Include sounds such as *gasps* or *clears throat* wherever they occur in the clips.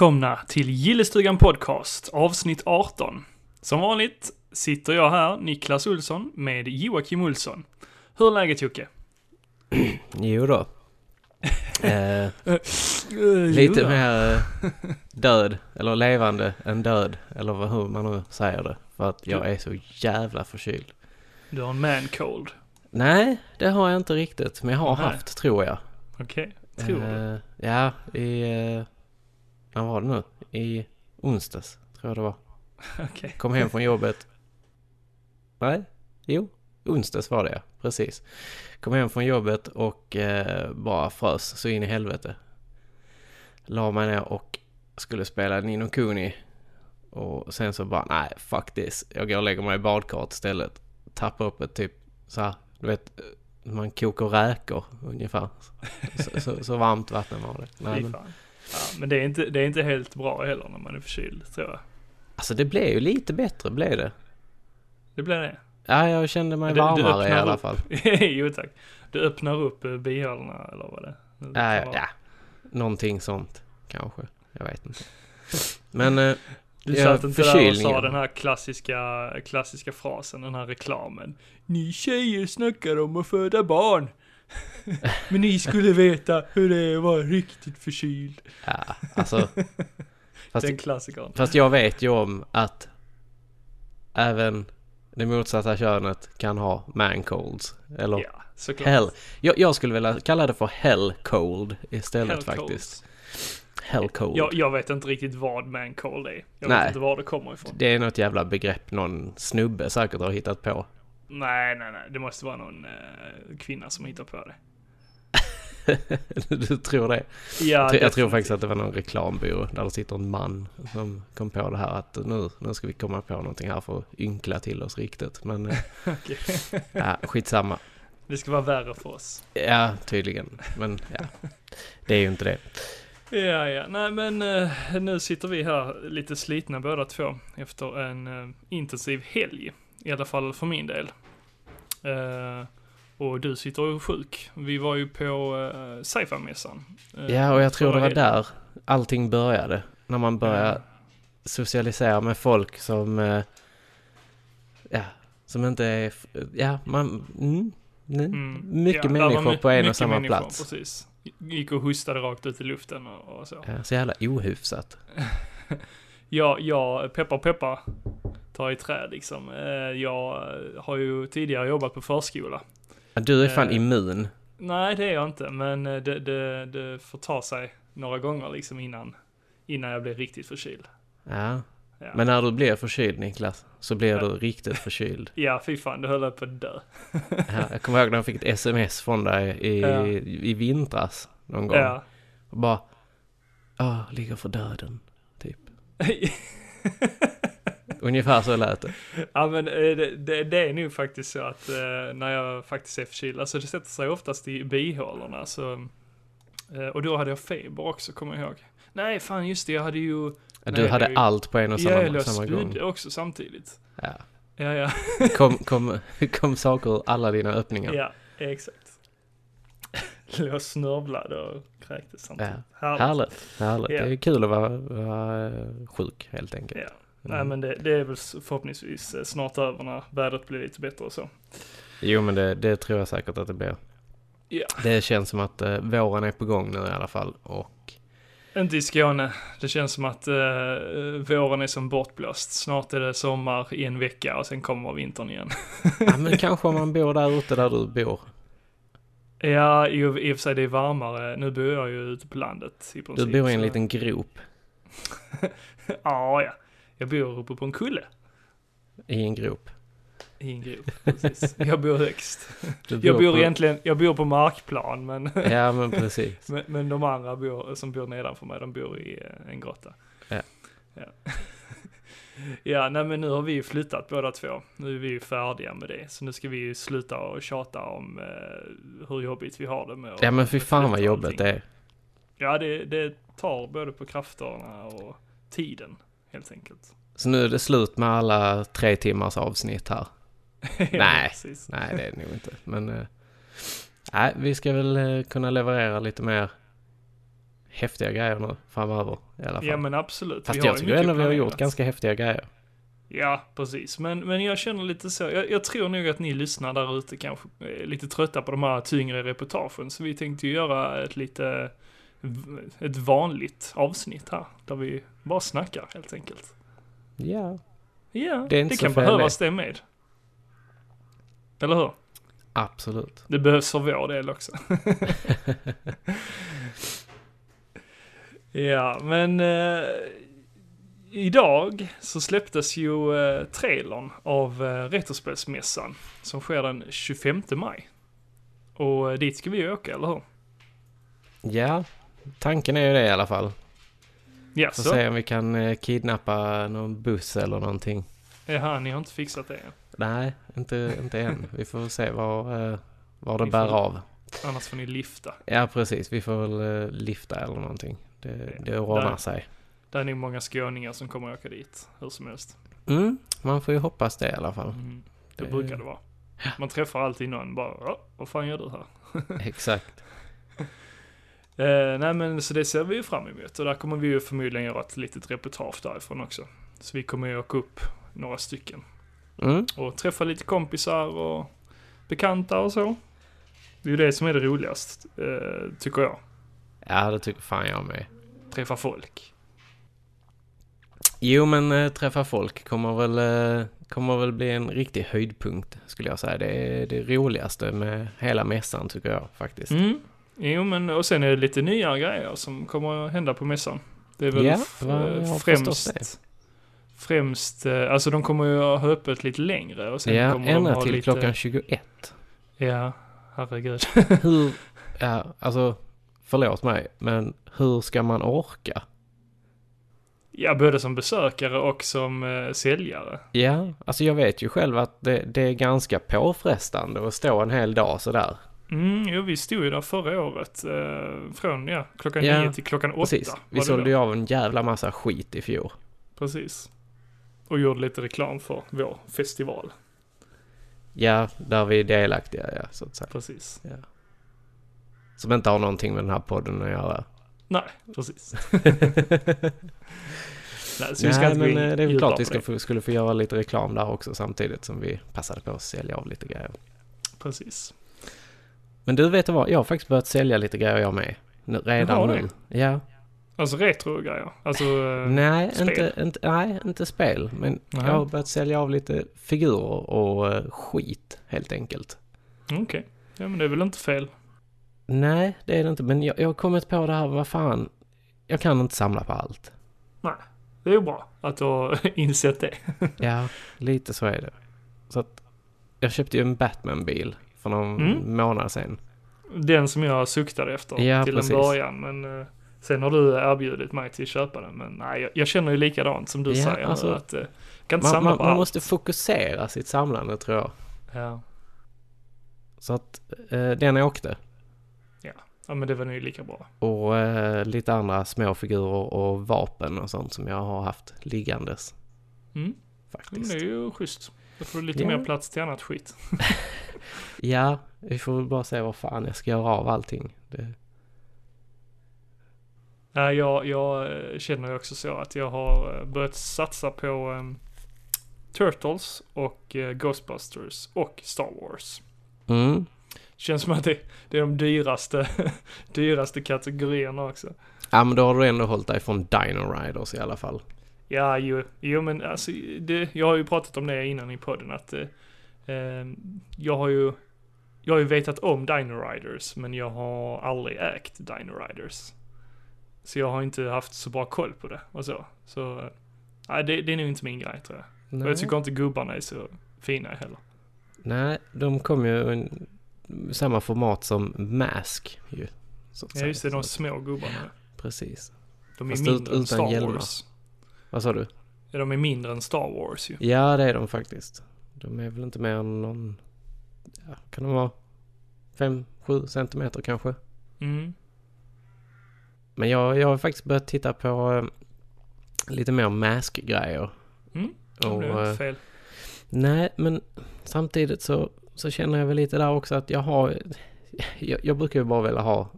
Välkomna till Gillestugan Podcast, avsnitt 18. Som vanligt sitter jag här, Niklas Olsson, med Joakim Olsson. Hur är läget Jocke? *clears throat* Jo då. *laughs* Eh, lite mer eh, *laughs* död, eller levande än död, eller vad, hur man nu säger det. För att jag är så jävla förkyld. Du har en man cold. Nej, det har jag inte riktigt, men jag har Nej. haft, tror jag. Okej, tror du? Eh, ja, i... Eh, när var det nu? I onsdags, tror jag det var. *laughs* Okej. Kom hem från jobbet. Nej, jo, onsdags var det ja, precis. Kom hem från jobbet och eh, bara frös så in i helvete. La mig ner och skulle spela Nino Kuni. Och sen så bara, nej fuck this. Jag går och lägger mig i badkaret istället. Tappar upp ett typ så här, du vet, man kokar räkor ungefär. Så, så, så varmt vatten var det. Nej, men. Ja, men det är, inte, det är inte helt bra heller när man är förkyld, tror jag. alltså det blev ju lite bättre, blev det. Det blir det. Ja, jag kände mig Du- du varmare i öppnar alla upp. fall. *laughs* jo tack. Du öppnar upp eh, bihålorna eller vad det Ja, vara. ja, någonting sånt kanske. Jag vet inte. Men eh, *laughs* Du Ja, satt inte där och sa den här klassiska, klassiska frasen, den här reklamen. Ni tjejer snackar om att föda barn. *laughs* Men ni skulle veta hur det är att vara riktigt förkyld. ja, alltså. Fast, Den klassikern. fast jag vet ju om att även det motsatta könet kan ha man colds. Eller Ja, såklart. hell. Jag, jag skulle vilja kalla det för hell cold istället Hell faktiskt. colds. Hell cold. Jag, jag vet inte riktigt vad man cold är. Jag Nej. vet inte var det kommer ifrån. Det är något jävla begrepp någon snubbe säkert har hittat på. Nej, nej, nej. Det måste vara någon eh, kvinna som hittar på det. *laughs* du tror det? Ja, jag, tror, jag tror faktiskt att det var någon reklambyrå där det sitter en man som kom på det här att nu, nu ska vi komma på någonting här för att ynkla till oss riktigt. Men eh, *laughs* Okej. ja, skitsamma. Det ska vara värre för oss. Ja, tydligen. Men ja, det är ju inte det. Ja, ja. Nej, men eh, nu sitter vi här lite slitna båda två efter en eh, intensiv helg. I alla fall för min del. Eh, och du sitter ju sjuk. Vi var ju på uh, sci-fi-mässan. eh, Ja, och jag tror det var där allting började. När man började socialisera med folk som, ja, som inte är, ja, man, mm, mm, Mm. mycket Ja, människor på en och samma plats. Precis. Gick och hostade rakt ut i luften och, och så. Ja, så jävla ohyfsat. *laughs* Ja, jag, peppar peppar, tar i trä liksom. Eh, jag har ju tidigare jobbat på förskola. Du är fan Eh, immun. Nej, det är jag inte, men eh, det, det, det får ta sig några gånger liksom innan, innan jag blir riktigt förkyld. Ja. Ja, Men när du blir förkyld Niklas, så blir Ja. du riktigt förkyld. *laughs* ja fy fan, det höll jag på att dö. Ja, jag kommer ihåg när jag fick ett sms från dig i, Ja. i vintras någon gång. Ja. Och bara, ja, ligger för döden. Typ. *laughs* Ungefär så lät det. *laughs* ja men eh, det, det, det är nog faktiskt så att eh, när jag faktiskt är förkyld, alltså det sätter sig oftast i bihålorna så, eh, och då hade jag feber också kommer jag ihåg. Nej, fan just det, jag hade ju, Ja, Nej, Du hade ju- allt på en och ja, jag samma, samma gång. spydde också samtidigt. Ja. Ja, ja. *laughs* Kom, kom, kom saker ur alla dina öppningar. Ja, exakt. *laughs* Låg och snörvlade och kräktes samtidigt. Härligt. Härligt, härligt. Ja. Det är kul att vara, vara eh, sjuk helt enkelt. Ja. Nej men det, det är väl förhoppningsvis eh, snart över när vädret blir lite bättre och så. Jo men det, det tror jag säkert att det blir. Ja. Det känns som att eh, våren är på gång nu i alla fall. Och Inte i Skåne. Det känns som att eh, våren är som bortblåst. Snart är det sommar i en vecka och sen kommer vintern igen. *laughs* ja, men kanske om man bor där ute där du bor. ja, i, och för sig det är varmare. Nu bor jag ju ute på landet i Du princip. bor i en så- liten grop. *laughs* ja, ja. Jag bor uppe på en kulle. I en grop. I en grop, precis. Jag bor högst. *laughs* Du Jag bor på- egentligen, jag bor på markplan men, Ja men precis. *laughs* men, men de andra bor, som bor nedanför mig, de bor i eh, en grotta. Ja. Ja. *laughs* ja, nej men nu har vi ju flyttat båda två. Nu är vi ju färdiga med det. Så nu ska vi ju sluta och tjata om eh, hur jobbigt vi har det med Ja men fy fan vad jobbigt det är. Ja, det, det tar både på krafterna och tiden, helt enkelt. Så nu är det slut med alla tre timmars avsnitt här. *laughs* Ja, Nej. precis. Nej det är det nog inte. Men eh, nej, vi ska väl eh, kunna leverera lite mer häftiga grejer nu framöver i alla fall. Ja men absolut. Fast Vi jag tycker ändå vi har gjort ganska häftiga grejer. Ja, precis. Men, men jag känner lite så. Jag, jag tror nog att ni lyssnar där ute kanske är lite trötta på de här tyngre reportagen. Så vi tänkte ju göra ett lite, ett vanligt avsnitt här. Där vi bara snackar helt enkelt. Ja, Ja, Det är inte så kan behövas det med. Eller hur? absolut. Det behövs för vår del också. *laughs* ja, men eh, idag så släpptes ju eh, trailern av eh, Retrospelsmässan som sker den 25 maj. Och eh, dit ska vi åka, eller hur? Ja, tanken är ju det i alla fall. Ja, Får så. se om vi kan eh, kidnappa någon buss eller någonting. Jaha, ni har inte fixat det än. Nej, inte, inte än. *laughs* Vi får se var, eh, var det Vi bär får- av. Annars får ni lifta. Ja, precis. Vi får väl eh, lifta eller någonting. Det, det ordnar Där. sig. Det är nog många skåningar som kommer åka dit, hur som helst. Mm, man får ju hoppas det i alla fall. Mm, det Det- brukar det vara. Man träffar alltid någon bara, "Ja, vad fan gör du här? *laughs* Exakt. Eh, nej men så det ser vi ju fram emot och där kommer vi ju förmodligen göra ett litet reportage därifrån också. Så vi kommer ju åka upp några stycken Mm, och träffa lite kompisar och bekanta och så. Det är ju det som är det roligast, eh, tycker jag. ja, det tycker fan jag med. Träffa folk. Jo, men eh, träffa folk kommer väl, eh, kommer väl bli en riktig höjdpunkt skulle jag säga. Det är det roligaste med hela mässan tycker jag faktiskt. Mm. Jo men och sen är det lite nya grejer som kommer att hända på mässan. Det är väl Ja, vad- jag eh, främst Främst, eh, alltså de kommer ju ha öppet lite längre och sen ja, kommer de ända ha till lite... klockan 21. Ja, herregud. *laughs* Hur, *laughs* ja, alltså, förlåt mig, men hur ska man orka? Ja, både som besökare och som eh, säljare. Ja, alltså jag vet ju själv att det, det är ganska påfrestande att stå en hel dag sådär. Mm, jo, vi stod ju där förra året. Eh, från, ja, klockan Ja, nio till klockan åtta. Precis, vi sålde ju av en jävla massa skit i fjol. Precis. Och gjorde lite reklam för vår festival. Ja, där vi är delaktiga, ja, så att säga. Precis. Som inte har någonting med den här podden att göra. Nej, precis. *laughs* Nej, så vi ska Nej, men eh, det är väl klart på vi ska skulle få göra lite reklam där också samtidigt som vi passade på att sälja av lite grejer. Precis. Men du, vet du vad? Jag har faktiskt börjat sälja lite grejer jag med. Redan nu. Ja. Alltså retro-grejer. Alltså, eh, Nej, spel? inte, inte, nej, inte spel. Men Nej. jag har börjat sälja av lite figurer och eh, skit helt enkelt. okej. Ja, men det är väl inte fel. Nej, det är det inte. Men jag, jag har kommit på det här, vad fan. Jag kan inte samla på allt. Det är ju bra att du har *laughs* insett det. Ja, lite så är det. Så att jag köpte ju en Batman-bil för någon Mm. månad sedan. Den som jag suktade efter Ja, till precis. en början. Men eh, sen har du erbjudit mig till att köpa den. Men nej, jag, jag känner ju likadant som du Ja, säger. alltså, att eh, kan inte Man, samla man, på man allt. måste fokusera sitt samlande tror jag. Ja. Så att eh, den åkte. ja, men det var nog lika bra. Och eh, lite andra små figurer och vapen och sånt som jag har haft liggandes. Mm. Men Faktiskt. det är ju schysst. Då får du lite Ja. mer plats till annat skit. *laughs* Ja, vi får väl bara se vad fan jag ska göra av allting. Det, Nej, jag, jag eh, känner ju också så att jag har eh, börjat satsa på em, Turtles och eh, Ghostbusters och Star Wars. mm. Känns som att det, det är de dyraste, *laughs* dyraste kategorierna också. Ja, men då har du ändå hållit dig från Dino Riders i alla fall. Ja, jo, jo men alltså, det, jag har ju pratat om det innan i podden att eh, eh, jag har ju, jag har ju vetat om Dino Riders, men jag har aldrig ägt Dino Riders. Så jag har inte haft så bra koll på det och så. Så, eh, nej, det, det är nog inte min grej tror jag. Nej, Och jag tycker inte gubbarna är så fina heller. Nej de kom ju i samma format som Mask ju. Ja, just det, de små gubbarna. Precis. De är Fast ut- mindre än utan Star. Wars. Vad sa du? De är mindre än Star Wars ju. Ja, det är de faktiskt. De är väl inte mer än någon... Ja, kan de vara 5-7 centimeter kanske? Mm. Men jag, jag har faktiskt börjat titta på eh, lite mer mask-grejer. Mm. Och, det är inte eh, fel. nej, men samtidigt så, så känner jag väl lite där också att jag har... Jag, jag brukar ju bara vilja ha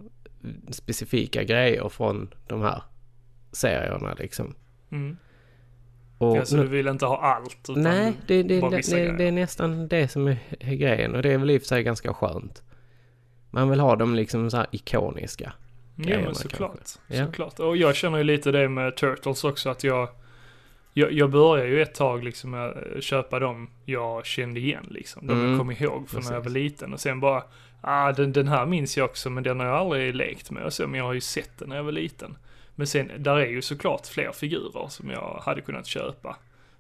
specifika grejer från de här serierna liksom. Mm. Och Alltså nu- du vill inte ha allt? Utan Nej, det, det, bara vissa det, grejer. det är nästan det som är, är grejen och det är väl i och för sig ganska skönt. Man vill ha dem liksom så här ikoniska. Ja grejerna men såklart. Ja. såklart. Och jag känner ju lite det med Turtles också att jag jag, jag började ju ett tag liksom med att köpa dem jag kände igen liksom. De Mm, jag kom ihåg från när jag var liten och sen bara Ah, den, den här minns jag också men den har jag aldrig lekt med och så, men jag har ju sett den när jag var liten. Men sen, där är ju såklart fler figurer som jag hade kunnat köpa.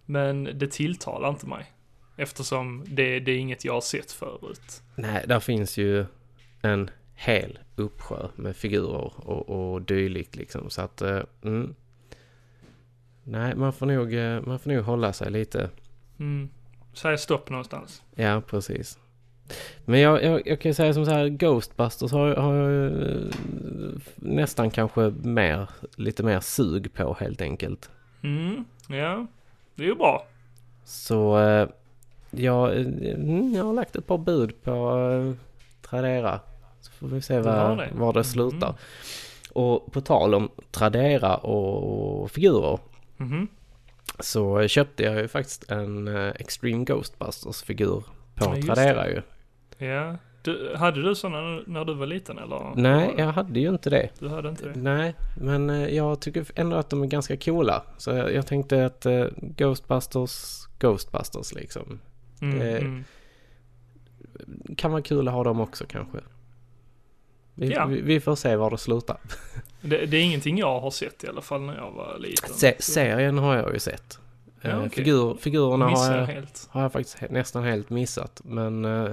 Men det tilltalar inte mig. Eftersom det, det är inget jag har sett förut. Nej, där finns ju en hel uppsjö med figurer och, och dylikt liksom. Så att, eh, mm. Nej, man får, nog, eh, man får nog hålla sig lite. Mm. Säg stopp någonstans. Ja, precis. Men jag, jag, jag kan ju säga som så här, Ghostbusters har, har jag eh, nästan kanske mer, lite mer sug på helt enkelt. Mm, ja. Det är ju bra. Så eh, jag, eh, mm, jag har lagt ett par bud på Tradera. Så får vi se vad, det? var det slutar. Mm. Och på tal om Tradera och figurer. Mhm. Så köpte jag ju faktiskt en Extreme Ghostbusters figur på Ja, Tradera ju. Ja. Du, hade du sådana när du var liten eller? Nej, jag hade ju inte det. Du hade inte det? Nej, men eh, jag tycker ändå att de är ganska coola. Så jag, jag tänkte att eh, Ghostbusters, Ghostbusters liksom. Mm, det- mm. Kan vara kul att ha dem också kanske. Vi, Ja. vi, vi får se var det slutar. *laughs* Det, det är ingenting jag har sett i alla fall när jag var liten. Se, serien har jag ju sett. Ja, Eh, okej. Figur, figurerna har jag, helt. har jag faktiskt nästan helt missat. Men eh,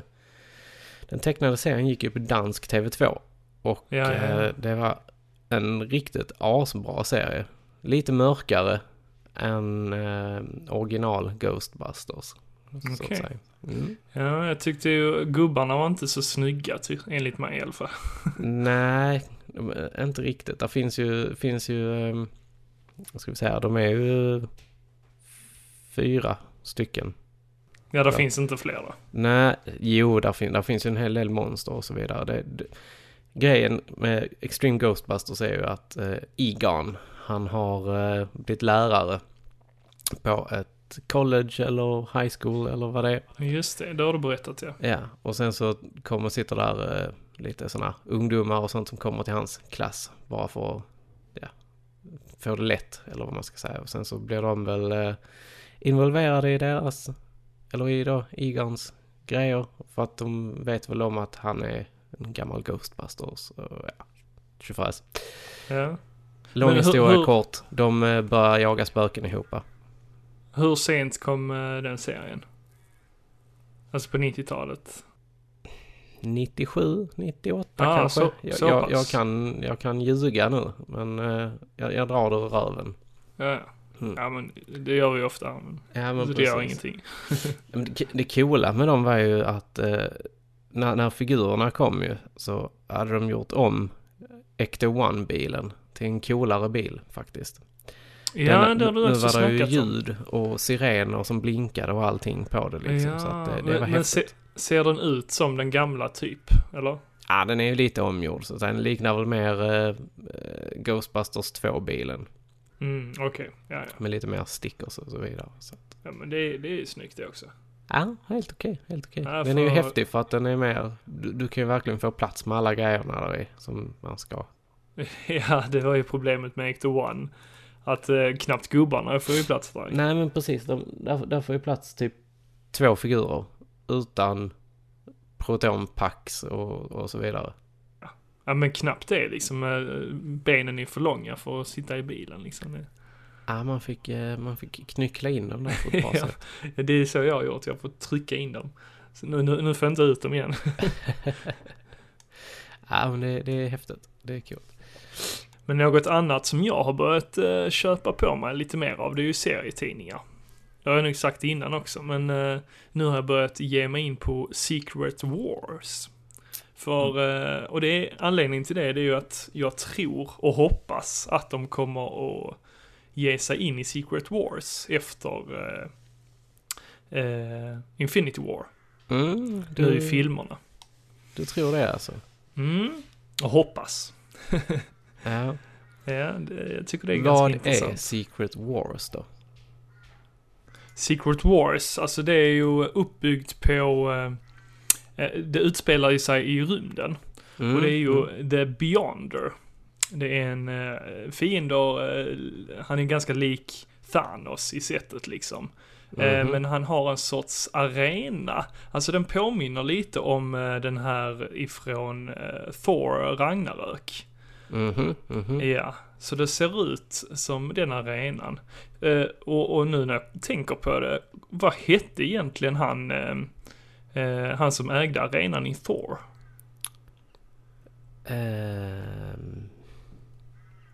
den tecknade serien gick ju på dansk TV2. Och Ja, ja, eh, det var en riktigt asbra serie. Lite mörkare än eh, original Ghostbusters. Så att Okej. säga. Mm. Ja, jag tyckte ju gubbarna var inte så snygga ty, enligt mig i alla fall. *laughs* Nej, är inte riktigt. Det finns ju, finns ju, eh, vad ska vi säga, de är ju fyra stycken. Ja, det Ja. finns inte fler då. Nej, jo, där, fin- där finns ju en hel del monster och så vidare. Det, det, grejen med Extreme Ghostbusters är ju att eh, Egon, han har eh, blivit lärare på ett college eller high school eller vad det är. Just det, det har du berättat ja. Ja, och sen så kommer sitter där eh, lite sådana ungdomar och sånt som kommer till hans klass bara för att ja, få det lätt eller vad man ska säga. Och sen så blir de väl eh, involverade i deras, eller i då Egons grejer för att de vet väl om att han är en gammal Ghostbusters. Och, ja, tjofräs. ja. Lång historia hur- kort, de eh, börjar jaga spöken ihop. Hur sent kom eh, den serien? Alltså på 90-talet? 97, 98 Ah, kanske. så- jag, så jag, jag, kan, jag kan ljuga nu, men eh, jag, jag drar det ur röven. Ja, ja. Mm. ja men det gör vi ofta. Men Ja, men det gör precis. ingenting. *laughs* Men Det, det coola med dem var ju att eh, när, när figurerna kom ju så hade de gjort om Ecto One-bilen till en coolare bil faktiskt. Ja, Den- det har du nu också var det ju snackat om. ljud och sirener som blinkade och allting på det liksom. Ja, så att det, det men- var men se- häftigt. Ser den ut som den gamla typ? Eller? Ja, den är ju lite omgjord så den liknar väl mer eh, eh, Ghostbusters 2-bilen. Mm, okej. Ja, ja. Med lite mer stickers och så vidare. Så. att- ja men det, det är ju snyggt det också. Ja, helt okej, helt okej. Ja, Den är ju häftig för att den är mer, du, du kan ju verkligen få plats med alla grejerna där i som man ska. *laughs* Ja, det var ju problemet med Ecto One. Att eh, knappt gubbarna får ju plats där. Nej men precis, de, där, där får ju plats typ två figurer utan protonpacks och, och så vidare. Ja, men knappt det liksom. eh, Benen är för långa för att sitta i bilen liksom. Ja, man fick, eh, man fick knyckla in dem där på ett bra *laughs* Ja. sätt. Ja, det är så jag har gjort. Jag får trycka in dem. Så nu, nu, nu får jag inte ut dem igen. *laughs* Ja, men det, det är häftigt. Det är kul. Men något annat som jag har börjat eh, köpa på mig lite mer av, det är ju serietidningar. Det har jag nog sagt innan också, men eh, nu har jag börjat ge mig in på Secret Wars. För, eh, och det är, anledningen till det, det är ju att jag tror och hoppas att de kommer att ge sig in i Secret Wars efter eh, eh, Infinity War, Mm, nu i du, filmerna. du tror det alltså? Mm, och hoppas. *laughs* Ja. Ja, det, jag tycker det är Vad ganska är intressant. Secret Wars då? Secret Wars, alltså det är ju uppbyggt på, eh, det utspelar ju sig i rymden. Mm, Och det är ju mm. The Beyonder. Det är en eh, fiender, eh, han är ganska lik Thanos i sättet liksom. Eh, Mhm. Men han har en sorts arena. Alltså den påminner lite om eh, den här ifrån eh, Thor Ragnarök. Mhm, mhm. Ja, så det ser ut som den arenan. Eh, och, och nu när jag tänker på det, vad hette egentligen han, eh, han som ägde arenan i Thor? Ehm,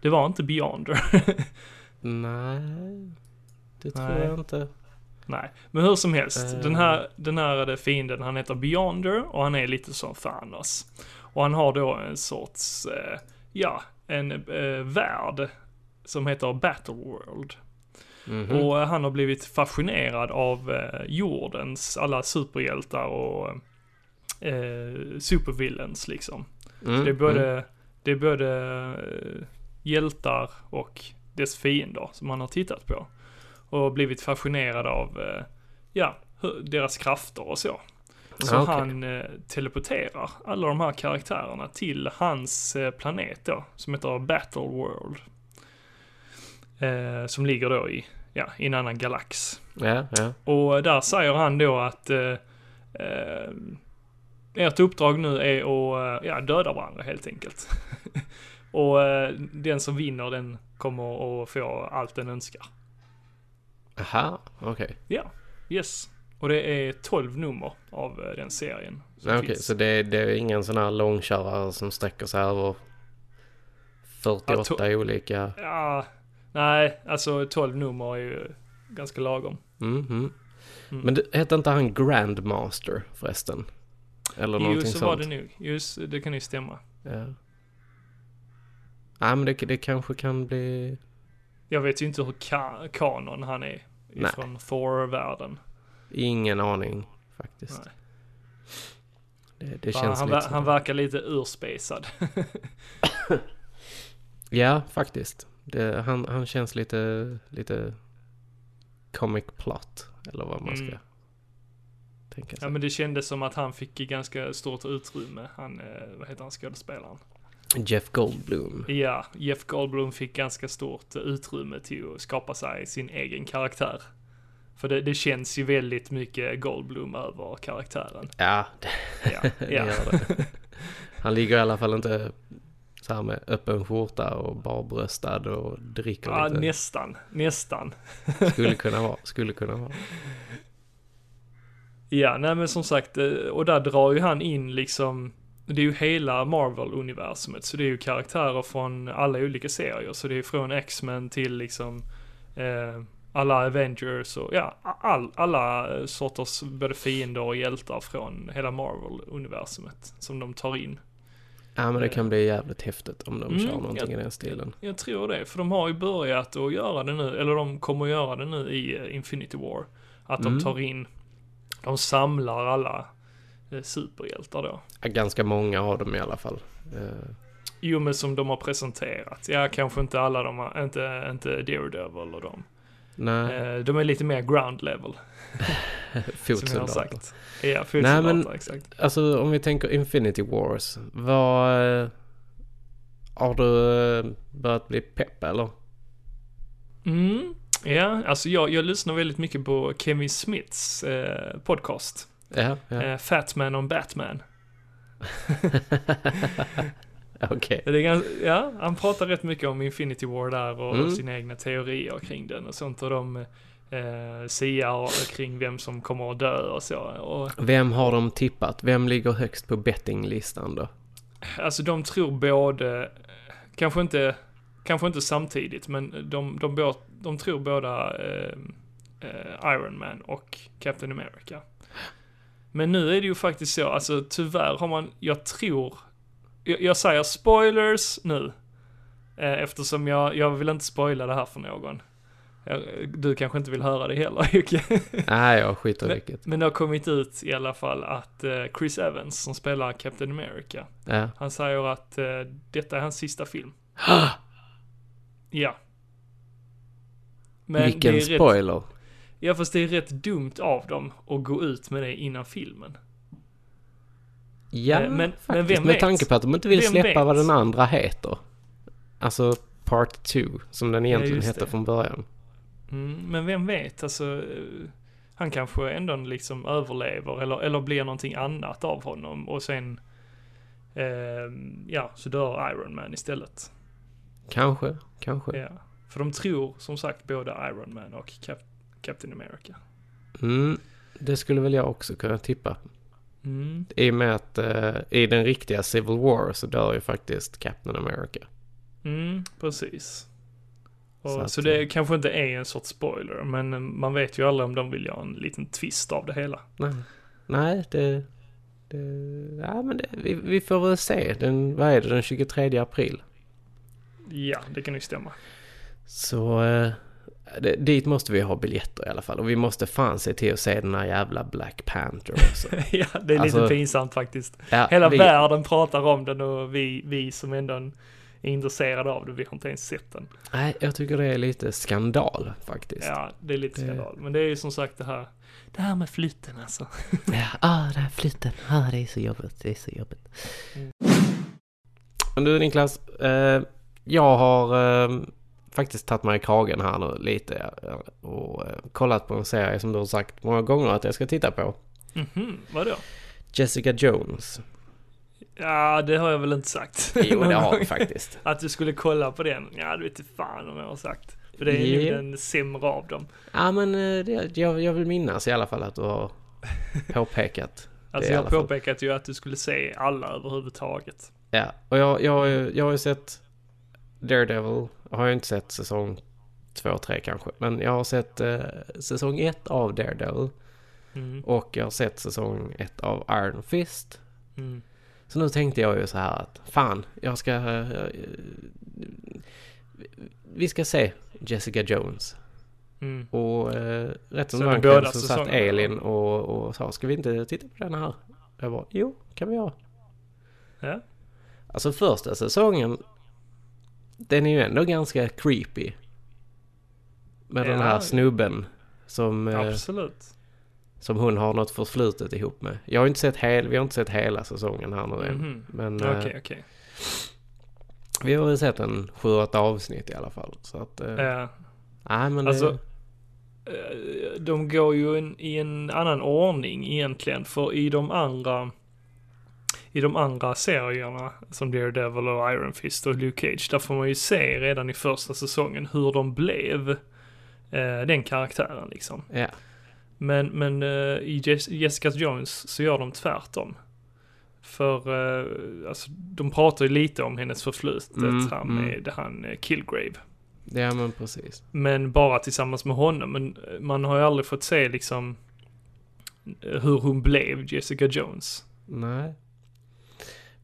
Det var inte Beyonder. *laughs* nej, det tror Nej. jag inte. Nej, men hur som helst. Eh. Den här, den här fienden, han heter Beyonder och han är lite som Thanos. Och han har då en sorts, eh, ja, en eh, värld som heter Battleworld. Mhm. Och han har blivit fascinerad av eh, jordens alla superhjältar och eh, supervillains liksom. Mm, Det är både, mm. det är både eh, hjältar och dess fiender som han har tittat på. Och blivit fascinerad av, eh, ja, deras krafter och så. Så Ah, okej. han eh, teleporterar alla de här karaktärerna till hans eh, planet då, som heter Battleworld. Eh, som ligger då i, ja, i en annan galax. Ja, ja. Och där säger han då att eh, eh, ert uppdrag nu är att eh, ja, döda varandra helt enkelt. *laughs* och eh, den som vinner den kommer att få allt den önskar. Aha, okej. Ja, yes. Och det är 12 nummer av eh, den serien. Okej, finns. så det, det är ingen sån här långkörare som sträcker sig över 48 Ja, olika... Ja, nej, alltså 12 nummer är ju ganska lagom. Mhm. Mm. Men det, hette inte han Grandmaster förresten? Eller Jo, någonting så sånt? var det nog. Just, det kan ju stämma. Ja. Nej men det, det kanske kan bli... Jag vet ju inte hur ka- kanon han är Nej. från Thor-världen. Ingen aning faktiskt. Nej. Det, det känns han, lite han verkar lite urspacad. *laughs* Ja, faktiskt. Det, han, han känns lite, lite comic plot. Eller vad man ska Mm. tänka sig. ja men det kändes som att han fick ganska stort utrymme. Han, eh, vad heter han skådespelaren? Jeff Goldblum. Ja, Jeff Goldblum fick ganska stort utrymme till att skapa sig sin egen karaktär. För det, det känns ju väldigt mycket Goldblum över karaktären. Ja, det, Ja, *laughs* det ja. gör det. Han ligger i alla fall inte så här med öppen skjorta och barbröstad och dricker ja lite. nästan, nästan. Skulle *laughs* kunna vara, skulle kunna vara. Ja, nej men som sagt, eh, och där drar ju han in liksom, det är ju hela Marvel-universumet, så det är ju karaktärer från alla olika serier, så det är från X-Men till liksom eh, alla Avengers och ja, all, alla eh, sorters både fiender och hjältar från hela Marvel-universumet som de tar in. Ja men det kan bli jävligt häftigt om de Mm, kör någonting ja. i den stilen. Jag tror det, för de har ju börjat att göra det nu, eller de kommer att göra det nu i eh, Infinity War. Att de Mm. tar in, de samlar alla eh, superhjältar då. Ja, ganska många av dem i alla fall. Eh, Jo men som de har presenterat. Ja, kanske inte alla de har, inte, inte Daredevil och dem. Nej, Eh, de är lite mer ground level, *laughs* fotsoldater. Ja, Nej, fotsoldater, men- exakt. Alltså om vi tänker Infinity Wars. Vad... eh, Har du eh, börjat bli pepp eller? Mm, ja, alltså jag, jag lyssnar väldigt mycket på Kevin Smiths eh, podcast. Ja, ja. Eh, Fat Man on Batman. *laughs* *laughs* *laughs* Okej. Ganska, ja, han pratar rätt mycket om Infinity War där och Mm. sina egna teorier kring den och sånt och de eh, siar kring vem som kommer att dö och så. Och Vem har de tippat? Vem ligger högst på bettinglistan då? Alltså de tror både, kanske inte, kanske inte samtidigt, men de, de, bå- de tror båda eh, eh, Iron Man och Captain America. Men nu är det ju faktiskt så, alltså tyvärr har man, jag tror, jag, jag säger spoilers nu, eh, eftersom jag, jag vill inte spoila det här för någon. Du kanske inte vill höra det heller *laughs* Jocke. Nej, jag skiter i Men- vilket. Men det har kommit ut i alla fall att eh, Chris Evans som spelar Captain America, Ja. han säger att eh, detta är hans sista film. *gasps* Ja. Men Vilken är Rätt, spoiler. ja fast det är rätt dumt av dem att gå ut med det innan filmen. Ja, Eh, men- faktiskt. men vem med tanke på att de inte vill Vem släppa vet? vad den andra heter. Alltså Part 2, som den egentligen just hette från början. Mm, men vem vet, alltså. eh, Han kanske ändå liksom överlever eller, eller blir någonting annat av honom och sen, eh, ja, så dör Iron Man istället. Kanske, kanske. Ja. För de tror som sagt både Iron Man och Cap- Captain America. Mm, det skulle väl jag också kunna tippa. Mm. I och med att eh, i den riktiga Civil War så dör ju faktiskt Captain America. Mm, precis. Och, Så så, att, det eh, kanske inte är en sorts spoiler, men eh, man vet ju aldrig om de vill göra en liten twist av det hela. Nej, Nej det... det ja, men det, vi, vi får väl se. Den, vad är det, den 23 april? Ja, det kan ju stämma. Så eh, det, dit måste vi ha biljetter i alla fall. Och vi måste fan se till att se den här jävla Black Panther också. *laughs* ja, det är Alltså, lite pinsamt faktiskt. Ja, Hela vi, världen pratar om den och vi, vi som ändå är intresserade av det, vi har inte ens sett den. Nej, jag tycker det är lite skandal faktiskt. Ja, det är lite Det- skandal. Men det är ju som sagt det här, det här med flytten alltså. *laughs* Ja, ah, den här flytten. Ah, det är så jobbigt. Det är så jobbigt. Mm. Men du Niklas, eh, jag har eh, faktiskt tagit mig i kragen här nu lite eh, och eh, kollat på en serie som du har sagt många gånger att jag ska titta på. Mhm, vadå? Jessica Jones. Ja, det har jag väl inte sagt. Jo, det har vi faktiskt. *laughs* Att du skulle kolla på den, ja du vet inte fan om jag har sagt. För det är Ja. nog den sämre av dem. Ja, men eh, det, jag, jag vill minnas i alla fall att du har *laughs* påpekat. Alltså jag har fall. påpekat ju att du skulle se alla överhuvudtaget. Ja, och jag, jag, ju- jag har ju sett Daredevil. Jag har ju inte sett säsong två, tre kanske. Men jag har sett eh, säsong ett av Daredevil. Mm. Och jag har sett säsong ett av Iron Fist. Mm. Så nu tänkte jag ju så här att fan, jag ska... eh, vi ska se Jessica Jones. Mm. Och eh, rätt som Så det kväll så satt säsongerna, Elin och, och sa ska vi inte titta på den här? Jag bara jo, kan vi göra. Ja. Alltså första säsongen, den är ju ändå ganska creepy. Med den Ja. här snubben som, eh, Absolut. som hon har något förflutet ihop med. Jag har inte sett hel, vi har inte sett hela säsongen här nu än. Mhm. Men Okej, eh, okej. vi har väl sett en sju, åtta avsnitt i alla fall. Så att, eh, Ja. nej men Alltså, det, de går ju en, i en annan ordning egentligen, för i de andra i de andra serierna, som Daredevil och Iron Fist och Luke Cage, där får man ju se redan i första säsongen hur de blev eh, den karaktären liksom. ja. Men, men eh, i Jes- Jessica Jones så gör de tvärtom. För, eh, alltså, de pratar ju lite om hennes förflutet Mm, här mm. med han eh, Killgrave. ja men precis. Men bara tillsammans med honom. Men eh, man har ju aldrig fått se liksom eh, hur hon blev Jessica Jones. Nej.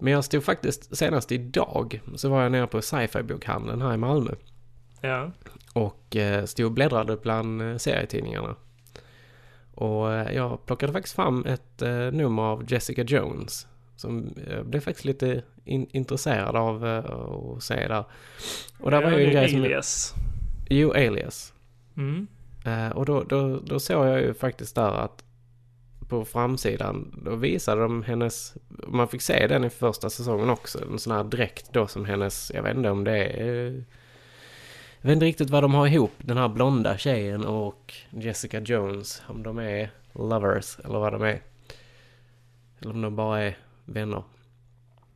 Men jag stod faktiskt senast idag så var jag nere på sci-fi bokhandeln här i Malmö. Ja. Och eh, stod och bläddrade bland eh, serietidningarna. Och eh, jag plockade faktiskt fram ett nummer av Jessica Jones. Som jag blev faktiskt lite in- intresserad av att se där. Och där ja, var ju en grej som... Alias. Jo, Alias. Mm. Och då, då, då såg jag ju faktiskt där att på framsidan, då visade de hennes, man fick se den i första säsongen också, en sån här dräkt då som hennes, jag vet inte om det är, jag vet inte riktigt vad de har ihop, den här blonda tjejen och Jessica Jones, om de är lovers eller vad de är. Eller om de bara är vänner.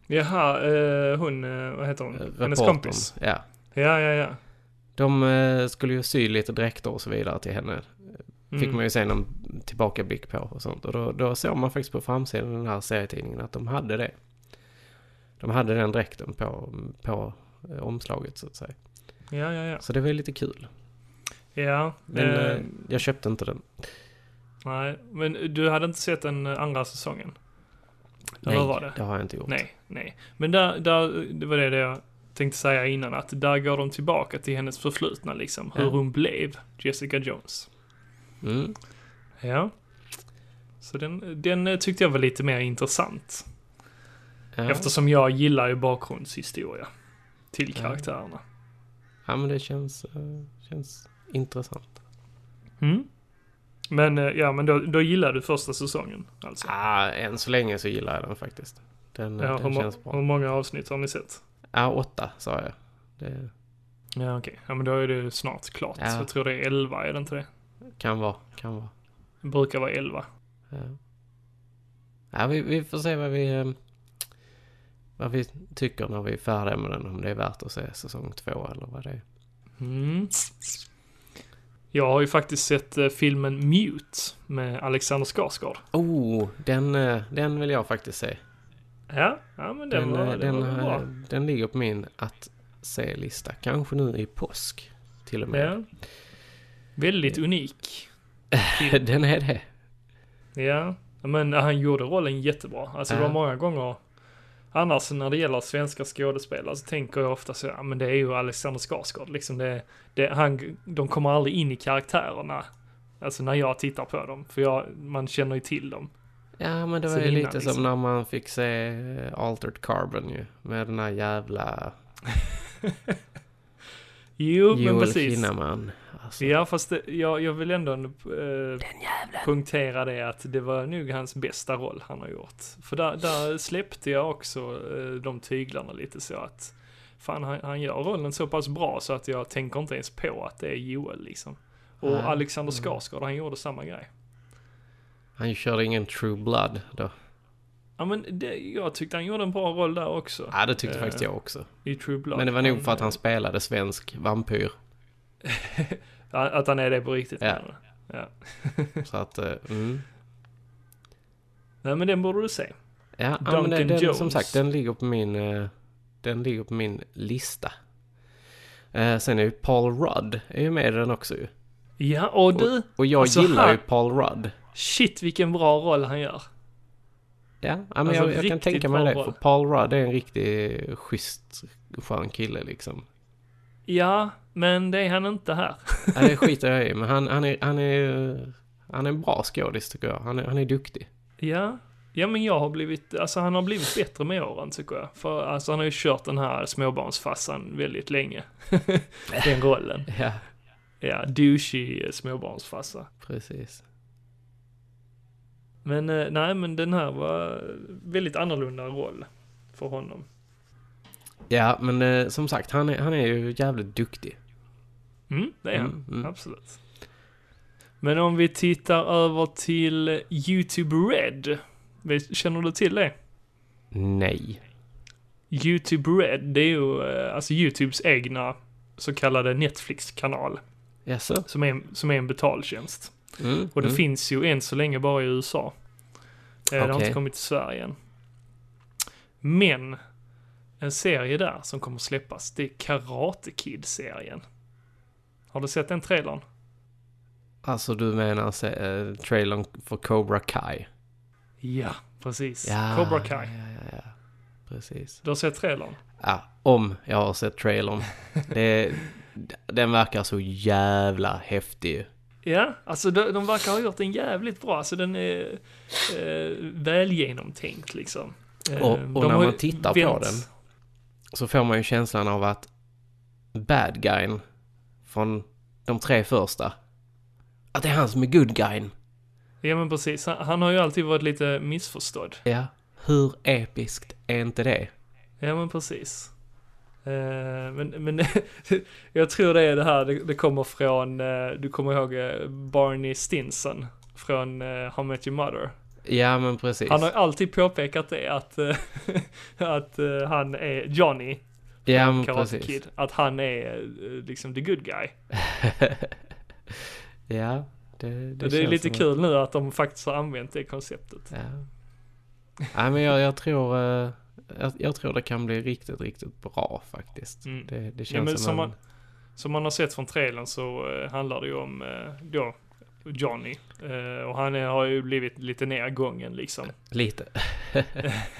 Jaha, eh, hon, eh, vad heter hon? Eh, Hennes kompis. Ja. Ja, ja, ja. De eh, skulle ju sy lite dräkter och så vidare till henne. Mm. Fick man ju se någon tillbakablick på och sånt. Och då, då såg man faktiskt på framsidan den här serietidningen att de hade det. De hade den dräkten på, på eh, omslaget så att säga. Ja, ja, ja. Så det var ju lite kul. Ja, Men eh, eh, jag köpte inte den. nej. Men du hade inte sett den eh, andra säsongen? Nej, var det? det har jag inte gjort. Nej, nej. Men där, där, det var det jag tänkte säga innan att där går de tillbaka till hennes förflutna liksom. Hur Ja. hon blev Jessica Jones. Mm. Ja. Så den, den eh, tyckte jag var lite mer intressant. Ja. Eftersom jag gillar ju bakgrundshistoria till Ja. karaktärerna. ja, men det känns, eh, känns intressant. Mm. Men, eh, ja men då, då gillar du första säsongen alltså? Ah, än så länge så gillar jag den faktiskt. Den, Ja, hur, den må- känns bra. hur många avsnitt har ni sett? Ja, åtta sa jag. Det Ja okej, ja men då är det snart klart. Ja. Jag tror det är 11, är det inte det? Kan vara, kan vara. Det brukar vara 11. Ja, ja vi, vi får se vad vi, eh, vad vi tycker när vi är färdiga med den. Om det är värt att se säsong två eller vad det är. Mm. Jag har ju faktiskt sett eh, filmen Mute med Alexander Skarsgård. Oh, den, eh, den vill jag faktiskt se. Ja, ja men den, Den, var, eh, den, den, var bra. den ligger på min att se-lista. Kanske nu i påsk till och med. Ja. Väldigt unik. *laughs* den är det. Ja, men han gjorde rollen jättebra. Alltså det var många gånger Annars när det gäller svenska skådespelare så tänker jag ofta så, ja men det är ju Alexander Skarsgård liksom det, det, han, de kommer aldrig in i karaktärerna. Alltså när jag tittar på dem, för jag, man känner ju till dem. Ja, men det var ju lite liksom. som när man fick se eh, Altered Carbon ju. Med den här jävla *laughs* Jo, men Joel precis. Kinnaman. Alltså, Ja, fast det, jag, jag vill ändå eh, punktera det att det var nog hans bästa roll han har gjort. För där, där släppte jag också eh, de tyglarna lite så att fan han, han gör rollen så pass bra så att jag tänker inte ens på att det är Joel liksom. Och Nej. Alexander Mm. Skarsgård, han gjorde samma grej. Han körde ingen True Blood då. Ja men det, jag tyckte han gjorde en bra roll där också. Ja, det tyckte Eh, faktiskt jag också. I True Blood. Men det var nog för att han spelade svensk vampyr. *laughs* Att han är det på riktigt. Ja. ja. *laughs* Så att, eh, mm. Nej men den borde du se. Ja, ja men Duncan den, den, som Jones. sagt, den ligger på min, eh, den ligger på min lista. Eh, sen är ju Paul Rudd är ju med i den också ju. Ja, och du, Och jag Alltså, gillar han- ju Paul Rudd. shit vilken bra roll han gör. Ja, men Alltså, jag, jag kan riktigt tänka mig det. För Paul Rudd är en riktig schysst, skön kille liksom. Ja, men det är han inte här. *laughs* Ja, det skiter jag i, men han, han, är, han, är, han är en bra skådis tycker jag. Han är, han är duktig. Ja, ja men jag har blivit, alltså han har blivit bättre med åren tycker jag. För alltså han har ju kört den här småbarnsfassan väldigt länge. *laughs* den rollen. Ja, Ja, douchey småbarnsfassa. precis. Men eh, nej, men den här var väldigt annorlunda roll för honom. Ja, men eh, som sagt, han är, han är ju jävligt duktig. Mm, det är han. Mm, mm. Absolut. Men om vi tittar över till YouTube Red. Känner du till det? Nej. YouTube Red, det är ju eh, alltså YouTubes egna så kallade Netflix-kanal. Jaså? Som är, som är en betaltjänst. Mm, Och det mm. finns ju än så länge bara i USA. Eh, Det har inte kommit till Sverige än. Men, en serie där som kommer släppas, det är Karate Kid-serien. Har du sett den trailern? Alltså du menar se, eh, trailern för Cobra Kai? Ja, precis. Ja, Cobra Kai. Ja, ja. Precis. Du har sett trailern? Ja, om jag har sett trailern. *laughs* Det, den verkar så jävla häftig. Ja, alltså de, de verkar ha gjort den jävligt bra. Alltså den är eh, väl genomtänkt liksom. Eh, Och- och när man tittar på vänt- den Så får man ju känslan av att bad guyn från de tre första, att det är han som är good guyn. Ja men precis, han, han har ju alltid varit lite missförstådd. Ja. Hur episkt är inte det? Ja men precis. Eh, men men *laughs* jag tror det är det här, det, det kommer från, eh, du kommer ihåg eh, Barney Stinson från uh, How Met Your Mother. Ja, men precis. Han har alltid påpekat det att, *laughs* att han är Johnny, ja, Karate. Kid, att han är eh, liksom the good guy. *laughs* ja, det, det, Det, är lite kul nu att de faktiskt har använt det konceptet. Ja. Nej, men jag, jag tror... eh, Jag, jag tror det kan bli riktigt, riktigt bra faktiskt. Mm. Det, det känns Ja, som, som en... man- Som man har sett från trailern så eh, handlar det ju om då Johnny. Och han är, har ju blivit lite nergången liksom. Lite. *laughs*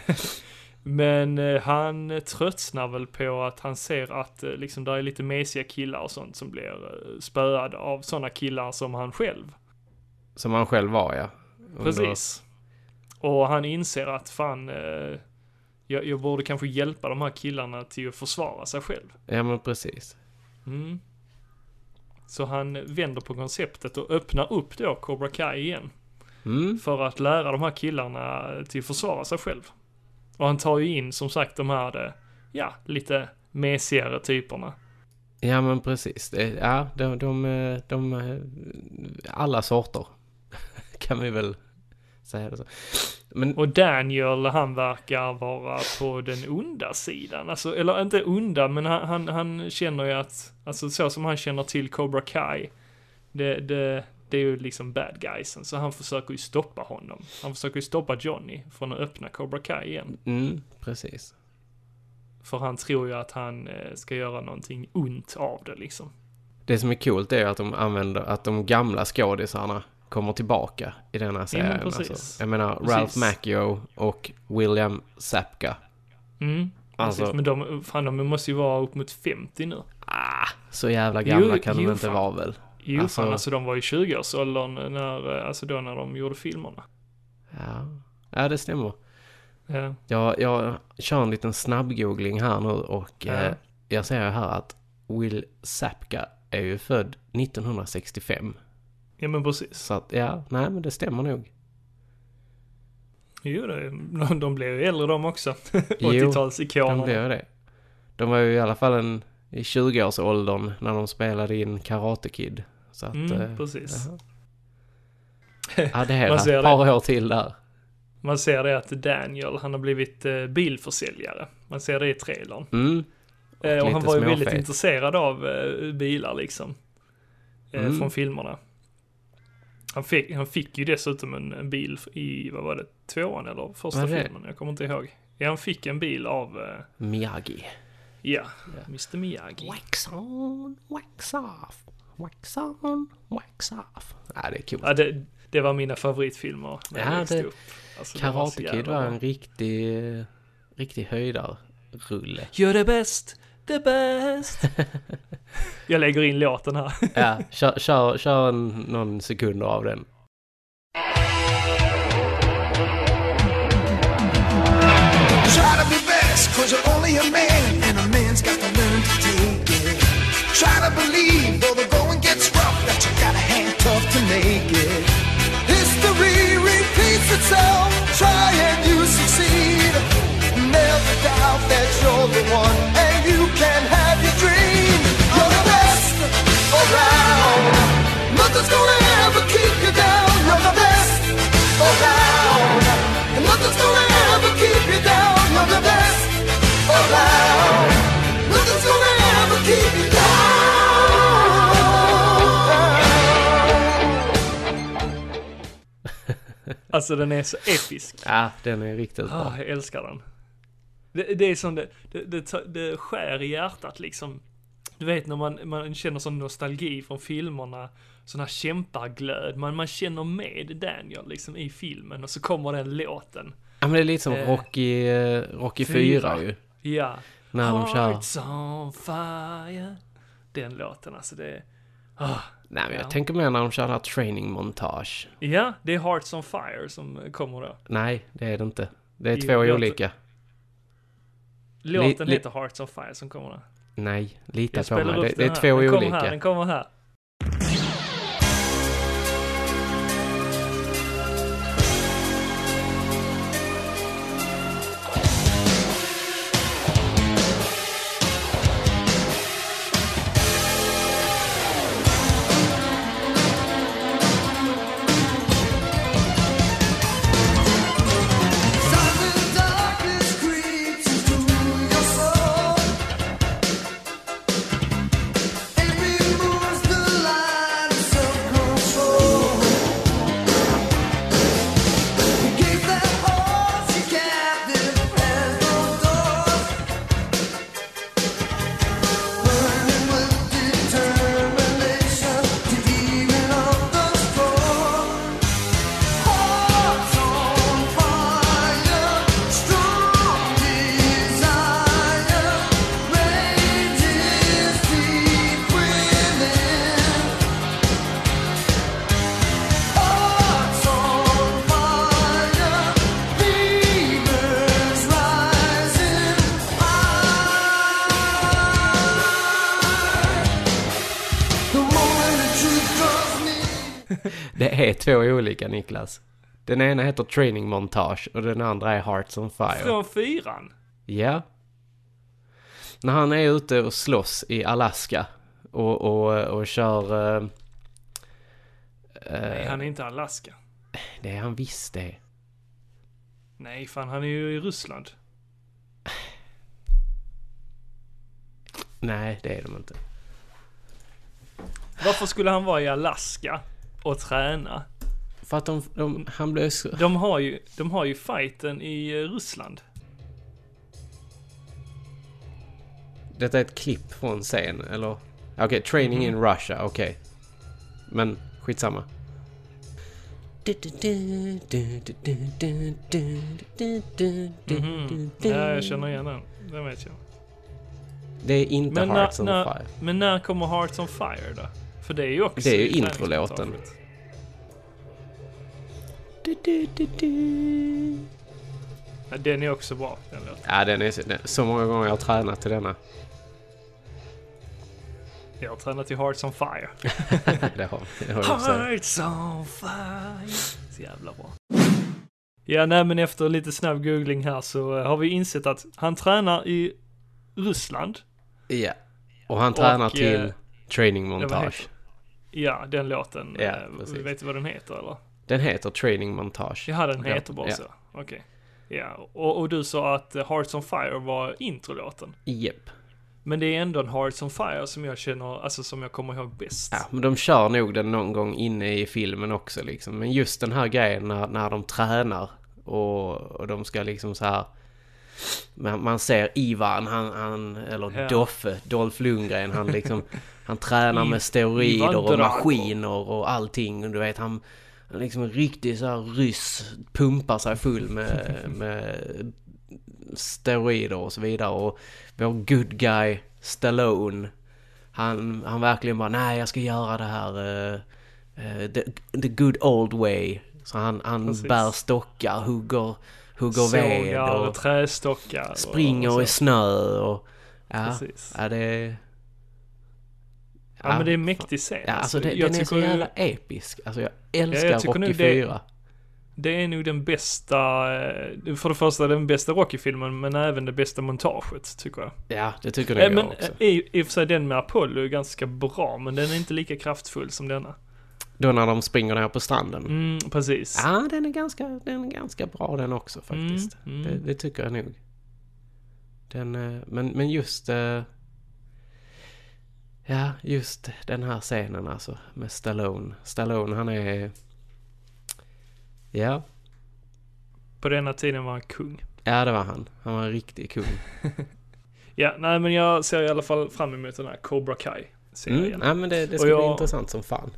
*laughs* Men eh, han tröttnar väl på att han ser att eh, liksom där är lite mesiga killar och sånt som blir eh, spöade av sådana killar som han själv. Som han själv var ja. Under- Precis. Och han inser att fan, eh, jag, jag borde kanske hjälpa de här killarna till att försvara sig själv. Ja men precis. Mm. Så han vänder på konceptet och öppnar upp då Cobra Kai igen. Mm. För att lära de här killarna till att försvara sig själv. Och han tar ju in som sagt de här, eh, ja, lite mesigare typerna. Ja men precis. Ja, de, de, de, eh, alla sorter. *laughs* kan vi väl säga det så. Men Och Daniel, han verkar vara på den onda sidan. Alltså, eller inte onda, men han, han, han känner ju att, alltså så som han känner till Cobra Kai, det, det, det är ju liksom bad guysen. Så han försöker ju stoppa honom. Han försöker ju stoppa Johnny från att öppna Cobra Kai igen. mm, precis. För han tror ju att han eh, ska göra någonting ont av det liksom. Det som är coolt är att de använder, att de gamla skådisarna kommer tillbaka i denna serien. precis. alltså. Jag menar Precis. Ralph Macchio och William Sapka. Mm. Alltså- Precis, men de, fan de måste ju vara upp mot 50 nu. Ah, så jävla gamla Jo, kan de jo, inte fan. vara väl? Jo, Alltså- fan alltså de var i 20-årsåldern när, eh, alltså då när de gjorde filmerna. Ja, ja det stämmer. Ja. Jag, jag kör en liten snabbgoogling här nu och Ja. eh, jag ser här att Will Sapka är ju född 1965. Ja men precis. Så att ja, nej men det stämmer nog. Jo, de, de blev ju äldre de också. *laughs* Jo, 80-talsikonerna. De ju det. De var ju i alla fall en, i 20-årsåldern när de spelade in Karate Kid. Så att... Mm, eh, precis. Ja, *laughs* det är Man ser ett par år till där. Man ser det att Daniel, han har blivit eh, bilförsäljare. Man ser det i trailern. Mm. Eh, och han lite var ju väldigt småfet. intresserad av bilar liksom. Mm. Från filmerna. Han fick, han fick ju dessutom en, bil i, vad var det, tvåan eller första det? filmen? Jag kommer inte ihåg. Ja, han fick en bil av, Miyagi. ja, Mr Miyagi. Wax on, wax off. Wax on, wax off. Ja, det är coolt. Ja, det, det var mina favoritfilmer när jag Ja, växte det- upp. Alltså, det var Karate Kid var en riktig, riktig höjdarrulle. You're the best, the best. *laughs* jag lägger in låten här. Ja, kör, kör, kör en, någon sekunder av den. Try to be best, cause you're only a man, and a man's got to learn to take it. Try to believe, though the it. History repeats itself, try and you succeed. Never doubt that you're the one, Alltså den är så episk. Ja, den är riktigt bra. Ah, jag älskar den. Det, det är som det, det, det, skär i hjärtat liksom. Du vet när man, man känner sån nostalgi från filmerna, sån här kämpaglöd, man, man känner med Daniel liksom i filmen och så kommer den låten. Ja, men det är lite som Eh, Rocky, eh, Rocky fyra. 4 ju. Ja. När de kör. Hearts on fire. Den låten alltså det är, ah, Nej, men jag Ja. tänker mer när de kör det här training montage. Ja, det är Hearts on fire som kommer då. Nej, det är det inte. Det är Jo, två låter- olika. Låten li- heter Hearts on fire som kommer då. Nej, lita på mig. Det, det är två den olika. Här, den kommer här. Är två olika Niklas. Den ena heter Training Montage och den andra är Hearts on Fire. Från fyran? Ja. När han är ute och slåss i Alaska och, och, och kör... eh, Nej, han är inte Alaska. Det är han visst det. Nej, fan han är ju i Ryssland. Nej, det är de inte. Varför skulle han vara i Alaska och träna? För att de, de han blev så... De har ju, de har ju fighten i eh, Ryssland. Detta är ett klipp från scen, eller? Okej, Training in Russia, okej. Men skitsamma. Mhm. Ja, jag känner igen den. Den vet jag. Det är inte Men när, Hearts on när, Fire. men när kommer Hearts on Fire då? För det är ju också Det är ju introlåten. träningsmontaget. Ja, den är också bra, den låten. Ja, den är så, den, så många gånger jag har tränat till denna. Jag har tränat till Hearts on Fire. *laughs* det har, det har. Hearts on Fire. Så jävla bra. Ja, nej men efter lite snabb googling här så eh, har vi insett att han tränar i Ryssland. Ja. Och han tränar Och, till eh, Training Montage. Ja, den låten. Ja, eh, vet du vad den heter eller? Den heter Training Montage. Ja, den heter bara ja. så. Okej. Ja, och, och du sa att eh, Hearts on Fire var introlåten. Japp. Men det är ändå en Hearts on Fire som jag känner, alltså som jag kommer ihåg bäst. Ja, men de kör nog den någon gång inne i filmen också liksom. Men just den här grejen när, när de tränar och, och de ska liksom så här... Man, man ser Ivan, han, han eller Ja. Doffe, Dolph Lundgren, han liksom... *laughs* Han tränar I- med steroider och maskiner och allting. Och du vet, han... liksom en riktig så här ryss, pumpar sig full med, *laughs* med steroider och så vidare. Och vår good guy Stallone, han, han verkligen bara nej jag ska göra det här eh, eh, the, the good old way. Så han, han Precis. bär stockar, hugger, hugger ved Sågar och och trästockar. och- springer och i så. snö och... Ja, Precis. ja det är... Ja, men det är en mäktig scen. Ja, alltså det, jag den är så jävla episk. Alltså jag älskar jag tycker Rocky nog det- 4. Det är nog den bästa, eh, för det första den bästa Rocky-filmen, men även det bästa montaget, tycker jag. Ja, det tycker Eh, men jag också. eh, i, i och för sig den med Apollo är ganska bra, men den är inte lika kraftfull som denna. Då när de springer ner på stranden. Mm, precis. Ja, den är ganska, den är ganska bra den också faktiskt. Mm, Det, mm. det tycker jag nog. Den, men, men just... eh, Ja, just den här scenen alltså med Stallone. Stallone han är... Ja, På denna tiden var han kung. ja det var han. Han var en riktig kung. *laughs* Ja, nej men jag ser i alla fall fram emot den här Cobra Mm, Kai-serien. ja, men det, det ska bli jag- intressant som fan.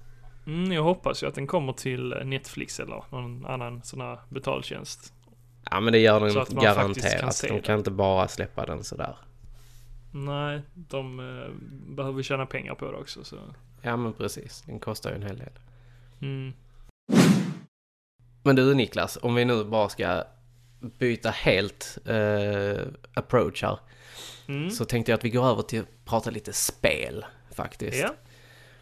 Mm, jag hoppas ju att den kommer till eh, Netflix eller någon annan sån här betaltjänst. Ja, men det gör den kan garanterat. se De kan inte bara släppa den sådär. Nej, de eh, behöver tjäna pengar på det också så. Ja, men precis. Den kostar ju en hel del. Mm. Men du Niklas, om vi nu bara ska byta helt eh, approach här. Mm. Så tänkte jag att vi går över till att prata lite spel faktiskt. Ja.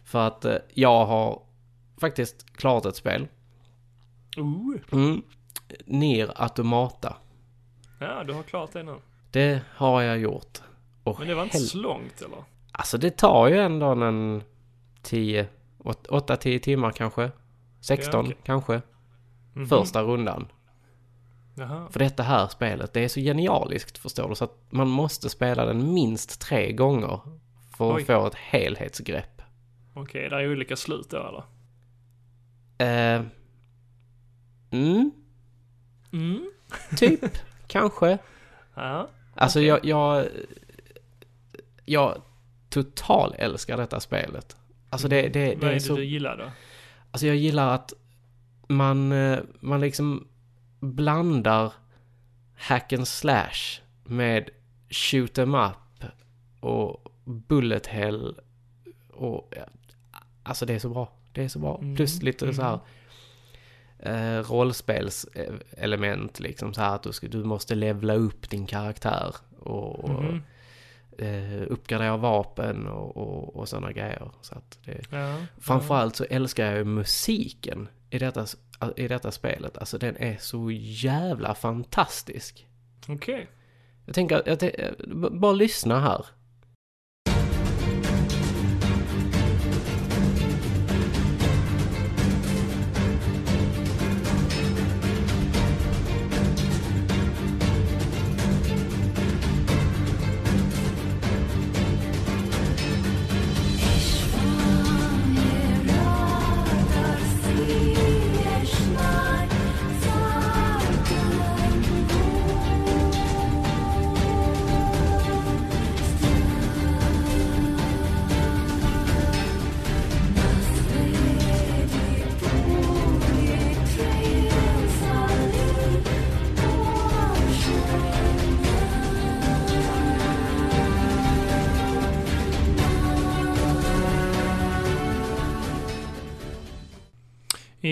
För att eh, jag har faktiskt klarat ett spel. Ooh. Mm. Nier Automata. Ja, du har klart det nu. Det har jag gjort. Och Men det var inte så långt eller? Alltså det tar ju ändå en 10, 8-10 timmar kanske. 16 okej. kanske. Mhm. Första rundan. Jaha. För detta här spelet, det är så genialiskt förstår du. Så att man måste spela den minst tre gånger. För att Oj. få ett helhetsgrepp. Okej, det är olika slut då eller? Eh, mm, Mm. typ. kanske. *laughs* Ja. Alltså Okej. jag, jag... Jag total älskar detta spelet. Alltså det, det, det Vad är är det så... du gillar då? Alltså jag gillar att man, eh, man liksom blandar hack and slash med shoot em up och bullet hell och alltså det är så bra. Det är så bra. Mm, Plus lite så här mm. eh, rollspelselement liksom så här att du, ska, du måste levla upp din karaktär och, och Mhm. Eh, uppgradera vapen och, och, och sådana grejer. Så att det, Ja. framförallt så älskar jag ju musiken i detta, i detta spelet. Alltså den är så jävla fantastisk. Okej. Jag tänker, jag bara lyssna här.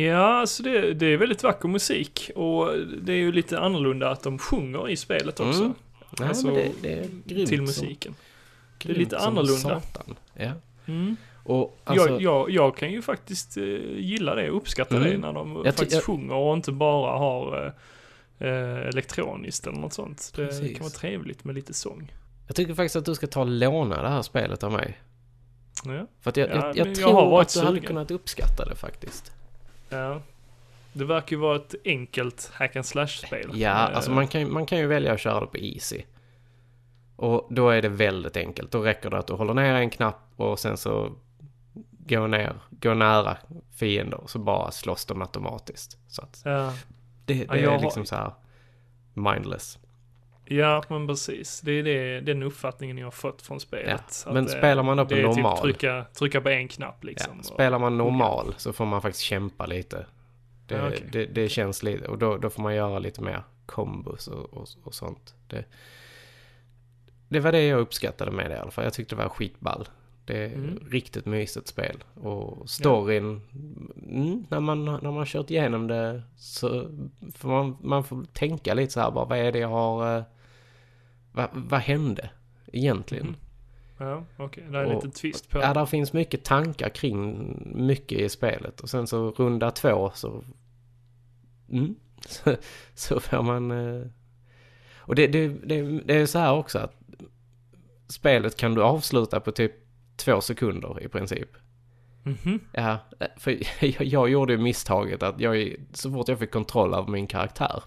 Ja, alltså det, det är väldigt vacker musik och det är ju lite annorlunda att de sjunger i spelet också. Mm. Nej, Alltså, det, det grymt till som- musiken. det är lite som annorlunda. Ja. Mm. Och alltså, jag, jag, jag kan ju faktiskt eh, gilla det och uppskatta Mm. det när de Jag faktiskt jag- sjunger och inte bara har eh, eh, elektroniskt eller något sånt. Det Precis. kan vara trevligt med lite sång. jag tycker faktiskt att du ska ta och låna det här spelet av mig. Ja, För att jag, Ja, jag, jag jag tror har varit att du hade sugen. kunnat uppskatta det faktiskt. Ja. Det verkar ju vara ett enkelt hack and slash-spel. Ja, Eh, alltså man kan, man kan ju välja att köra det på easy. Och då är det väldigt enkelt. Då räcker det att du håller ner en knapp och sen så gå ner, gå nära fiender så bara slåss de automatiskt. Så att Ja, det, Ja, det jag är har- liksom så här mindless. Ja, men precis. Det är det, den uppfattningen jag har fått från spelet. Ja, men eh, spelar man då på det är normal? Typ trycka, trycka på en knapp Ja, liksom. och- spelar man normal så får man faktiskt kämpa lite. Det, Ja, okej. det, det känns lite, och då, då får man göra lite mer kombos och, och, och sånt. Det, det var det jag uppskattade med det i alla fall. Jag tyckte det var skitball. Det är Mm. riktigt mysigt spel. Och storyn, mm, när, man, när man kört igenom det så får man, man får tänka lite så här bara, vad är det jag har, eh, vad, vad hände egentligen? Mm. Ja, okej. Det är en liten twist på Ja, det. där finns mycket tankar kring mycket i spelet. Och sen så runda två så... Mm, *laughs* så, så får man... eh, Och det, det, det, det är så här också att spelet kan du avsluta på typ två sekunder i princip. Mhm. Ja, för *laughs* jag, jag gjorde ju misstaget att jag, så fort jag fick kontroll av min karaktär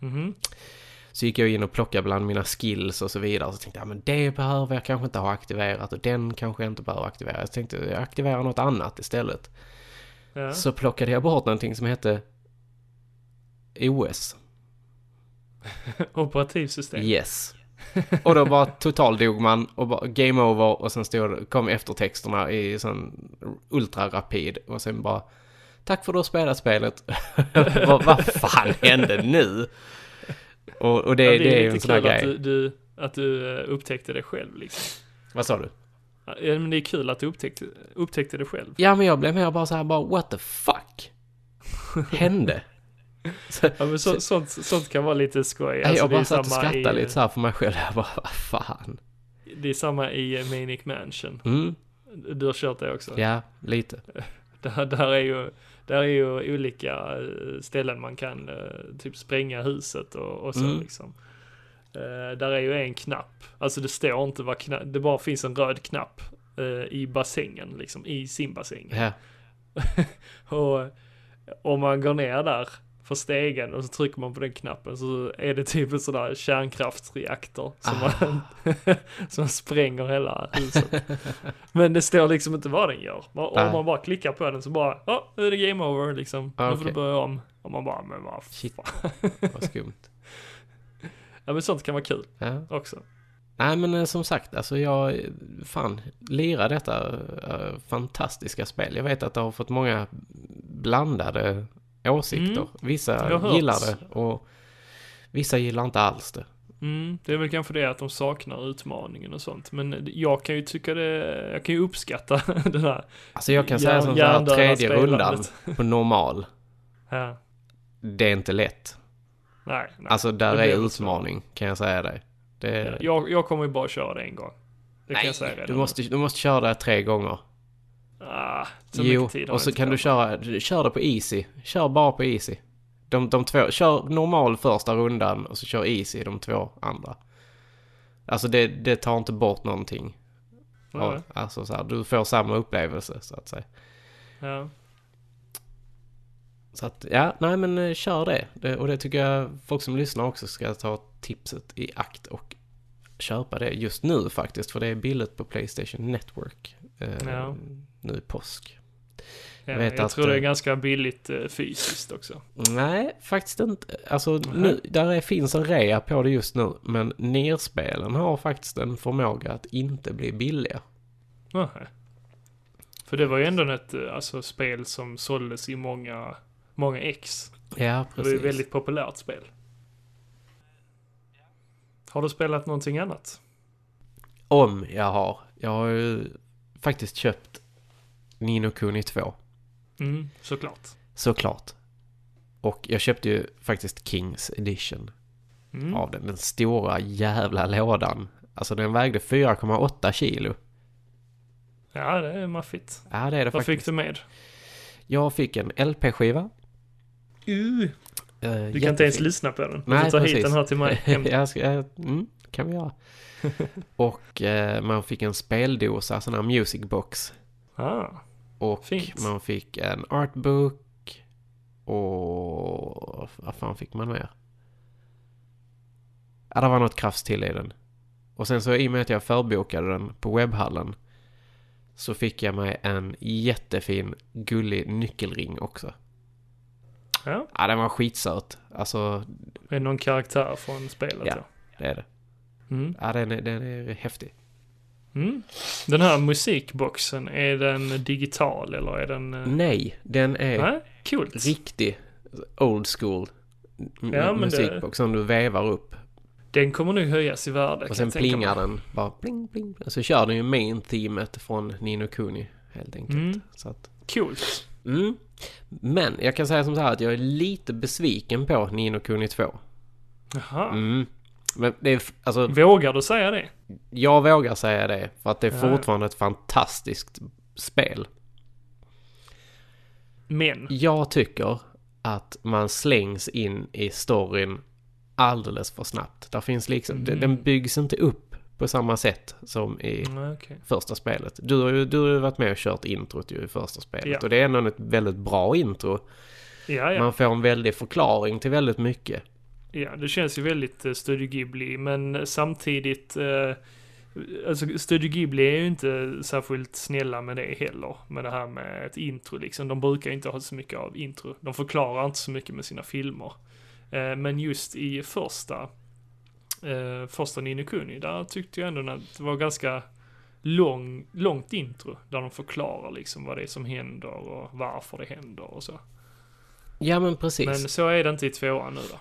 Mhm. så gick jag in och plockade bland mina skills och så vidare. Så tänkte jag, men det behöver jag kanske inte ha aktiverat och den kanske jag inte behöver aktivera. Jag tänkte, jag aktiverar något annat istället. Ja. Så plockade jag bort någonting som hette OS. *laughs* Operativsystem. Yes. Och då bara totaldog man och bara game over och sen stod, det- kom eftertexterna i sån ultrarapid och sen bara Tack för att du har spelat spelet. *laughs* vad, vad fan hände nu? Och, och det, Ja, det, är ju en sån här kul att grej. du, du, att du eh, upptäckte det själv liksom. Vad sa du? Ja, men det är kul att du upptäckte, upptäckte det själv. Ja men jag blev mer bara så här bara what the fuck? *laughs* Hände? Så, Ja, men så, sånt, sånt kan vara lite skoj. Alltså, jag bara satt och skrattade i, lite så här för mig själv. Jag bara, vad fan? Det är samma i eh, Manic Mansion. Mm, Du har kört det också. ja, lite. *laughs* Där, där, är ju, där är ju olika eh, ställen man kan eh, typ spränga huset och, och så Mm. liksom. Eh, där är ju en knapp, alltså det står inte vad knapp, det bara finns en röd knapp eh, i bassängen liksom, i simbassängen. Ja, *laughs* Och om man går ner där för stegen och så trycker man på den knappen så är det typ en sån där kärnkraftsreaktor som, Ah. man, *laughs* som spränger hela huset. Men det står liksom inte vad den gör. Om Nej. man bara klickar på den så bara, ja, nu är det game over liksom. Ah, Nu får du börja om. Och man bara, men vad Shit. vad skumt. *laughs* Ja men sånt kan vara kul Ja. också. Nej men eh, som sagt, alltså jag, fan, lirar detta eh, fantastiska spel. Jag vet att det har fått många blandade åsikter. Mm. Vissa gillar det och vissa gillar inte alls det. Mm, det är väl kanske det att de saknar utmaningen och sånt. Men jag kan ju tycka det, jag kan ju uppskatta *laughs* det där Alltså jag kan säga som så här, tredje rundan *laughs* på normal, Ja, det är inte lätt. nej, nej. Alltså där Det är utmaning, kan jag säga dig. Det, Ja, Jag, jag kommer ju bara köra det en gång. Det kan jag säga redan du måste, du måste köra det tre gånger. Ah, så Jo, tid och så kan du köra, kör det på easy. Kör bara på easy. De, de två, kör normal första rundan och så kör easy de två andra. Alltså det, det tar inte bort någonting. Ja, Alltså så här, du får samma upplevelse så att säga. ja. Så att, ja, nej men eh, kör det. det. Och det tycker jag folk som lyssnar också ska ta tipset i akt och köpa det just nu faktiskt. För det är billigt på Playstation Network. Eh, Ja. Nu i påsk. Ja, Jag jag tror det är eh, ganska billigt eh, fysiskt också. Nej, faktiskt inte. Alltså, nu, där är, finns en rea på det just nu. Men nerspelen har faktiskt en förmåga att inte bli billiga. Nähä. För det var ju ändå ett eh, alltså, spel som såldes i många, många ex. Ja, Det var precis. ju ett väldigt populärt spel. Har du spelat någonting annat? Om jag har. Jag har ju faktiskt köpt Nino Kuni 2. Mm, såklart. Såklart. Och jag köpte ju faktiskt Kings Edition Mm. av den. Den stora jävla lådan. Alltså den vägde 4,8 kilo. Ja, det är maffigt. Ja, det är det Vad faktiskt. fick du med? Jag fick en LP-skiva. Uh, Uh, du kan inte ens lyssna på den. Du Nej, får ta hit precis. den här till mig. *laughs* Jag ska, jag, mm, kan vi göra. *laughs* och eh, man fick en speldosa, sån här music box. Ah, Och Fint. man fick en artbook. Och vad fan fick man mer? Ja, det var något krafts till i den. Och sen så i och med att jag förbokade den på webbhallen. Så fick jag mig en jättefin gullig nyckelring också. ja. Ja, den var skitsöt. Alltså, Är det någon karaktär från spelet Ja. då? det är det. Mm. Ja, den är, den är häftig. Mm. Den här musikboxen, är den digital eller är den... eh, Nej, den är Nej, coolt. riktig old school Ja, men det- musikbox som du vevar upp. Den kommer nog höjas i värde. Och sen plingar den bara pling pling. Och så kör den ju main teamet från Nino Kuni helt enkelt. Mm. Så att, Coolt. mm. Men jag kan säga som så här att jag är lite besviken på Nino Kuni 2. Jaha. Mm. Men det är, alltså, Vågar du säga det? jag vågar säga det för att det är Ja. fortfarande ett fantastiskt spel. Men. Jag tycker att man slängs in i storyn alldeles för snabbt. Där finns liksom, Mm. den- byggs inte upp på samma sätt som i Mm, okej. första spelet. Du har ju, du har varit med och kört introt ju i första spelet. Ja. Och det är ändå ett väldigt bra intro. Ja, ja. Man får en väldig förklaring till väldigt mycket. Ja, det känns ju väldigt uh, Studio Ghibli, men samtidigt... Uh, alltså, Studio Ghibli är ju inte särskilt snälla med det heller. Med det här med ett intro liksom. De brukar inte ha så mycket av intro. De förklarar inte så mycket med sina filmer. Eh, men just i första, uh, första Nino Kuni, där tyckte jag ändå att det var ganska lång, långt intro. Där de förklarar liksom vad det är som händer och varför det händer och så. Ja men precis. Men så är det inte i tvåan nu då.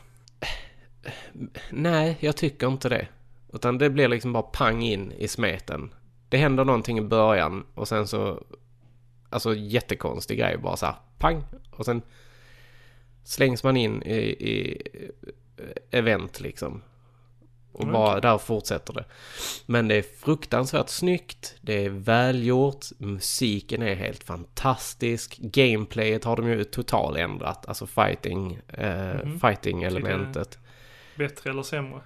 Nej, jag tycker inte det. Utan det blir liksom bara pang in i smeten. Det händer någonting i början och sen så... Alltså jättekonstig grej bara så här, pang! Och sen slängs man in i, i event liksom. Och Mm, bara där fortsätter det. Men det är fruktansvärt snyggt, det är välgjort, musiken är helt fantastisk, gameplayet har de ju totalt ändrat, alltså fighting, eh, Mhm. fighting elementet. Bättre eller sämre?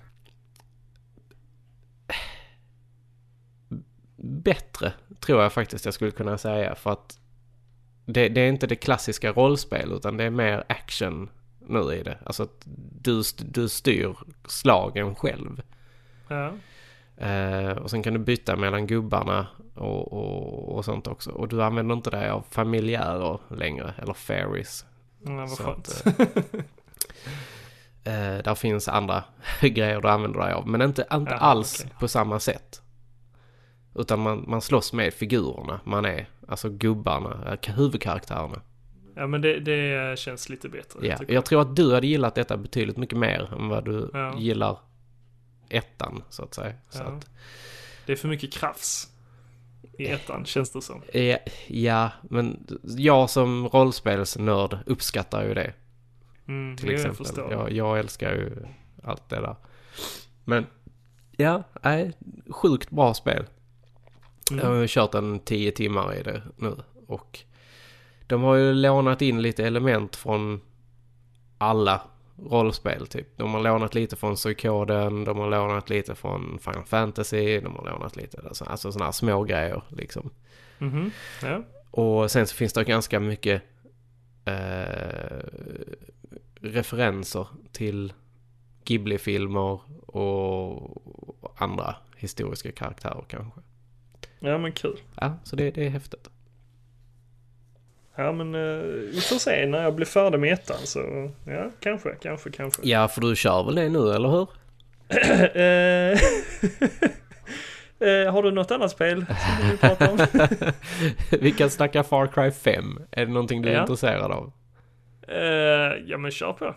bättre, tror jag faktiskt jag skulle kunna säga. För att det, det är inte det klassiska rollspel, utan det är mer action nu i det. Alltså att du, du styr slagen själv. Ja. Eh, och sen kan du byta mellan gubbarna och, och, och sånt också. Och du använder inte dig av familjärer längre, eller fairies. Ja, vad Så skönt. att, *laughs* Eh, där finns andra *laughs* grejer du använder dig av, men inte, inte Jaha, alls okej. på samma sätt. Utan man, man slåss med figurerna man är, alltså gubbarna, eh, huvudkaraktärerna. ja, men det, det känns lite bättre. Ja, tycker jag tror att du hade gillat detta betydligt mycket mer än vad du Ja. gillar ettan, så att säga. Så Ja. att, Det är för mycket krafs i ettan, känns det som. ja, ja, men jag som rollspelsnörd uppskattar ju det. Mm, till jag exempel. förstår. Jag, jag älskar ju allt det där. Men, ja, nej, sjukt bra spel. Jag har ju kört en 10 timmar i det nu och de har ju lånat in lite element från alla rollspel typ. De har lånat lite från Suikoden, de har lånat lite från Final Fantasy, de har lånat lite, alltså, alltså sådana här små grejer liksom. Mhm. Ja. Och sen så finns det ganska mycket eh, referenser till Ghibli-filmer och andra historiska karaktärer kanske. ja, men kul. Ja, så det, det är häftigt. Ja, men eh, vi får se när jag blir färdig med ettan så ja, kanske, kanske, kanske. Ja, för du kör väl det nu, eller hur? *clears throat* Eh, *laughs* eh, har du något annat spel som du vill prata om? *laughs* Vi kan snacka Far Cry 5. Är det någonting du är Ja. intresserad av? Eh, ja, men kör på.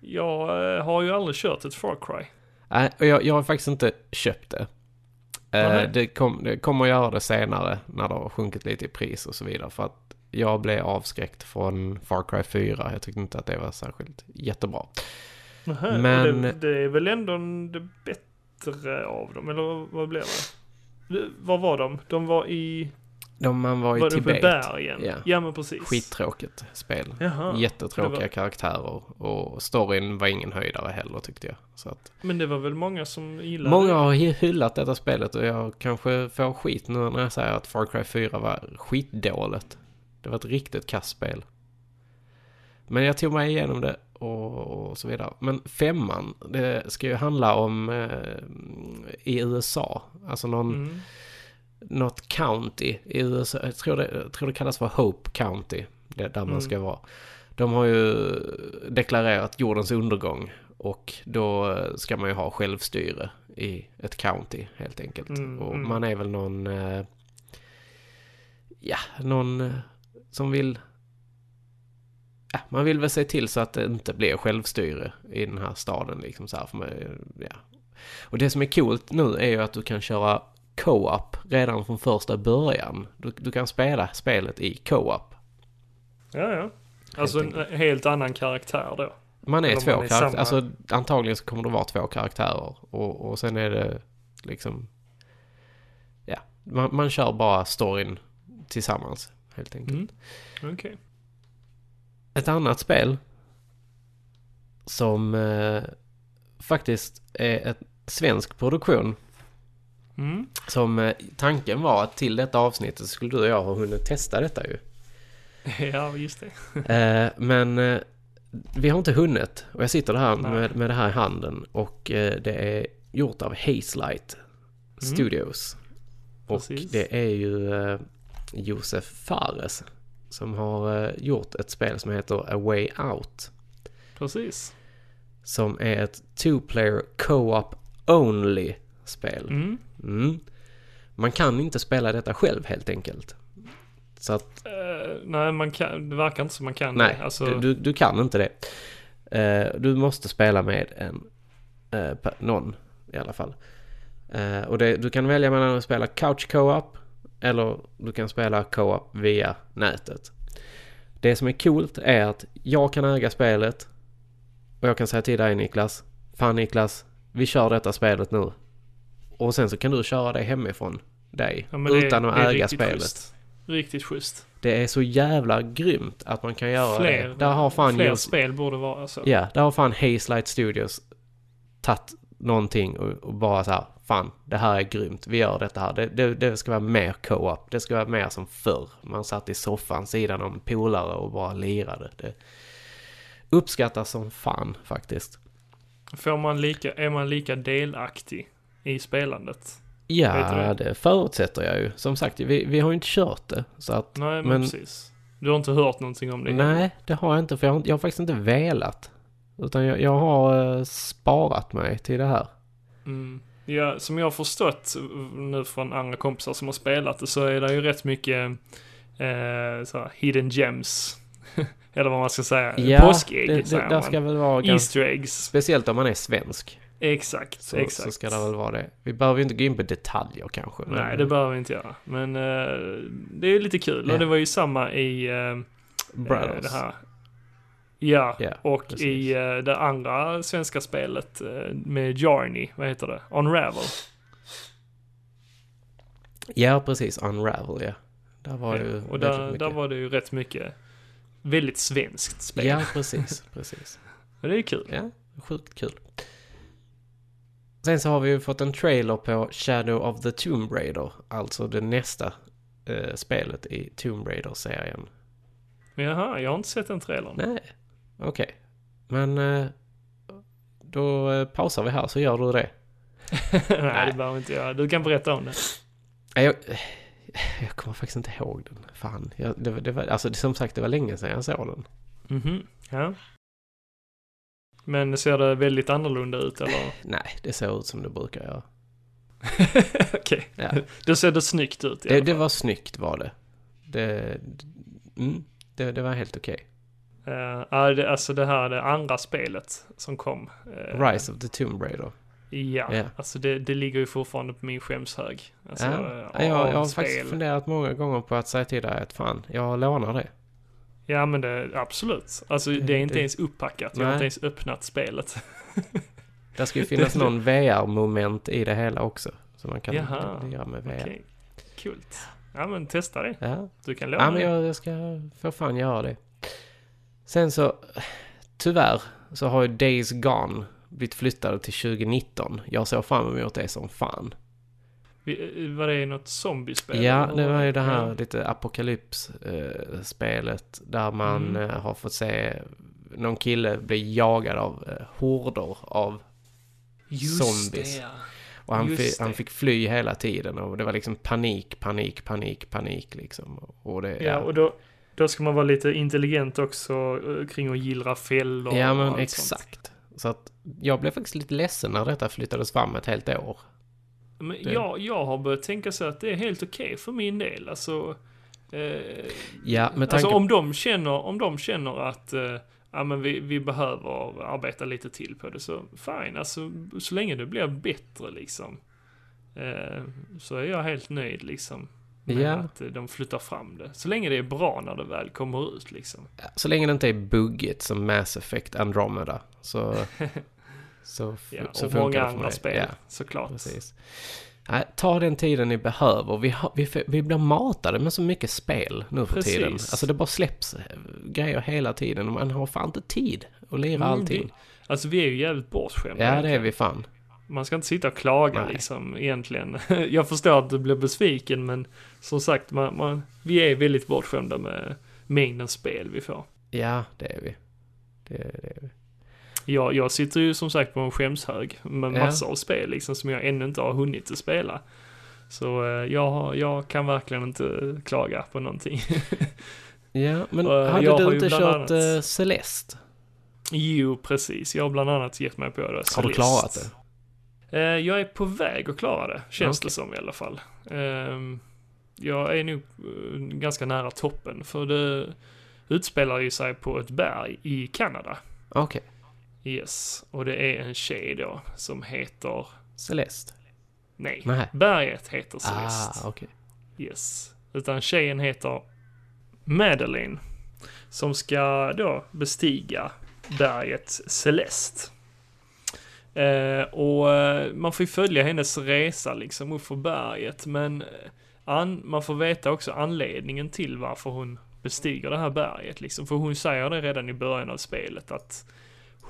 Jag eh, har ju aldrig kört ett Far Cry. Nej, och jag, jag har faktiskt inte köpt det. Eh, det, kom, det kommer att göra det senare när det har sjunkit lite i pris och så vidare. För att jag blev avskräckt från Far Cry 4. Jag tyckte inte att det var särskilt jättebra. Nähä, Men- det, det är väl ändå det bättre av dem, eller vad blev det? Var var de? De var i... De, man var i Var det uppe i Tibet. bergen? Ja. ja, men precis. Skittråkigt spel. Jaha. Jättetråkiga var- karaktärer. Och storyn var ingen höjdare heller tyckte jag. Så att, Men det var väl många som gillade många har hy- hyllat detta spelet och jag kanske får skit nu när jag säger att Far Cry 4 var skitdåligt. Det var ett riktigt kastspel. Men jag tog mig igenom det och, och så vidare. Men femman, det ska ju handla om eh, i USA. Alltså någon, Mm. Något county i USA. Jag tror det, jag tror det kallas för Hope County. Det, där man Mm. ska vara. De har ju deklarerat jordens undergång. Och då ska man ju ha självstyre i ett county helt enkelt. Mm, och mm. man är väl någon... Eh, ja, någon eh, som vill... Ja, man vill väl se till så att det inte blir självstyre i den här staden liksom så här. För man, ja. Och det som är coolt nu är ju att du kan köra co-op redan från första början. Du, du kan spela spelet i co-op. Ja, ja. Alltså en enkelt. helt annan karaktär då. Man är Eller två karaktärer. samma- Alltså antagligen så kommer det vara två karaktärer. Och, och sen är det liksom... Ja, man, man kör bara storyn tillsammans helt enkelt. Mm. Okej. Ett annat spel som eh, faktiskt är ett svensk produktion. Mm. Som eh, tanken var att till detta avsnittet skulle du och jag ha hunnit testa detta ju. *laughs* Ja, just det. *laughs* Eh, men eh, vi har inte hunnit. Och jag sitter här med, med det här i handen. Och det är gjort av Hazelight Studios. Och Precis. det är ju Josef Fares som har gjort ett spel som heter A Way Out. Precis. Som är ett two-player co-op only spel. Mm. Mm. Man kan inte spela detta själv helt enkelt. Så att Eh, nej, man kan, det verkar inte som man kan Nej, det. Alltså, du, du, kan inte det. Eh, du måste spela med en, pe- någon i alla fall. Och det, du kan välja mellan att spela couch co-op eller du kan spela co-op via nätet. Det som är coolt är att jag kan äga spelet och jag kan säga till dig Niklas, fan Niklas, vi kör detta spelet nu. Och sen så kan du köra det hemifrån dig ja, men det- utan att det äga riktigt spelet. Schysst. Riktigt schysst. Det är så jävla grymt att man kan göra Fler, det. Där har fan fler Jos- spel borde vara så. Ja, där har fan Hazelight Studios tagit någonting och, och bara så här, fan, det här är grymt, vi gör detta här. Det, det, det ska vara mer co-op, det ska vara mer som förr. Man satt i soffan sidan om polare och bara lirade. Det uppskattas som fan faktiskt. Får man lika, är man lika delaktig i spelandet? Ja, det förutsätter jag ju. Som sagt, vi, vi har ju inte kört det. Så att, Nej, men, Men- precis. Du har inte hört någonting om det? nej, det har jag inte. För jag har, jag har faktiskt inte velat. Utan jag, jag har eh, sparat mig till det här. Mm. Ja, som jag har förstått nu från andra kompisar som har spelat det så är det ju rätt mycket eh, så hidden gems. *laughs* Eller vad man ska säga. Ja, Påskägg det, det, säger man. ska väl vara. Easter eggs. Speciellt om man är svensk. Exakt, Så, exakt. så ska det väl vara det. Vi behöver ju inte gå in på detaljer kanske. men- Nej, det behöver vi inte göra. Men eh, det är lite kul. Ja. Och det var ju samma i eh, Brothers. det här. Ja, Ja, och precis. i det andra svenska spelet med Jarny, vad heter det? Unravel. Ja, precis. Unravel, ja. Där var ju Ja, väldigt och där, där var det ju rätt mycket väldigt svenskt spel. Ja, precis, precis. *laughs* Och det är kul. Ja, sjukt kul. Sen så har vi ju fått en trailer på Shadow of the Tomb Raider, alltså det nästa eh, spelet i Tomb Raider-serien. Jaha, jag har inte sett den trailern. Nej, okej. Men eh, då eh, pausar vi här så gör du det. *laughs* Nej, det behöver inte jag. Du kan berätta om det. Nej, Jag, *sighs* jag kommer faktiskt inte ihåg den. Fan. Jag, det, det var, alltså det, som sagt, det var länge sedan jag såg den. Mhm, ja. Men ser det väldigt annorlunda ut eller? *laughs* Nej, det ser ut som det brukar göra. *laughs* Okej, Ja. *laughs* då ser det snyggt ut i Det, alla det fall. var snyggt var det. Det, mm, det, det var helt okej. Eh, ja, det, alltså det här, det andra spelet som kom. eh, Rise of the Tomb Raider. Ja, Ja. alltså det, det ligger ju fortfarande på min skämshög. Alltså, ja. eh, Ja, jag, jag har faktiskt funderat många gånger på att säga till dig att fan, jag lånar det. Ja men det, absolut. Alltså det, Det- är inte det- ens uppackat. Jag har inte ens öppnat spelet. *laughs* Det ska ju finnas någon *laughs* VR-moment i det hela också. Så man kan Jaha, göra med VR. Okej, kul. Ja men testa det. Ja. Du kan låna ja, men jag, jag ska för fan göra det. Sen så, tyvärr så har ju Days Gone blivit flyttade till 2019. Jag såg fram emot det som fan. Var det något zombiespel? Ja, det var ju det här Ja. lite apokalyps-spelet där man Mm. eh, har fått se någon kille bli jagad av eh, horder av Just zombies. det, ja. och han, fi, han fick fly hela tiden och det var liksom panik, panik, panik, panik liksom. Och det, Ja, och då, då ska man vara lite intelligent också eh, kring att gillra fällor Ja och men allt sånt. exakt. Så att jag blev faktiskt lite ledsen när detta flyttades fram ett helt år. Men Det- jag, jag har börjat tänka så att det är helt okej för min del. Alltså, eh, Ja, med tanke alltså om de känner, om de känner att eh, ja, men vi, vi behöver arbeta lite till på det så fine. Alltså så länge det blir bättre liksom. Eh, så är jag helt nöjd liksom. Med Ja. att eh, de flyttar fram det. Så länge det är bra när det väl kommer ut liksom. Så länge det inte är buggigt som Mass Effect Andromeda så, *laughs* så, Ja, så och många andra spel Ja, såklart. precis. Nej, ta den tiden ni behöver. Vi, har, vi, vi blir matade med så mycket spel nu för Precis. tiden. Alltså det bara släpps eh, grejer hela tiden och man har fan inte tid att lira Mm, allting. det- Alltså vi är ju jävligt bortskämda. Ja, det är vi fan. Man ska inte sitta och klaga Nej. liksom egentligen. *laughs* Jag förstår att du blir besviken men som sagt, man, man, vi är väldigt bortskämda med mängden spel vi får. Ja, det är vi. Det, det är vi. Jag, jag sitter ju som sagt på en skämshög med massor av spel liksom som jag ännu inte har hunnit att spela. Så eh, jag, jag kan verkligen inte klaga på någonting. *laughs* Ja, men Och, hade jag du inte kört annat- eh, Celeste? jo, precis. Jag har bland annat gett mig på det. Har du Celeste. klarat det? Eh, jag är på väg att klara det, känns Okej. det som i alla fall. Ehm, jag är nog eh, ganska nära toppen, för det utspelar ju sig på ett berg i Kanada. Okej. Yes, och det är en tjej då som heter, Celeste? nej, Nej. berget heter Celeste. Ah, okej. Yes. Utan tjejen heter Madeline. Som ska då bestiga berget Celeste. Eh, och eh, man får ju följa hennes resa liksom uppför berget. Men eh, an, man får veta också anledningen till varför hon bestiger det här berget liksom. För hon säger det redan i början av spelet att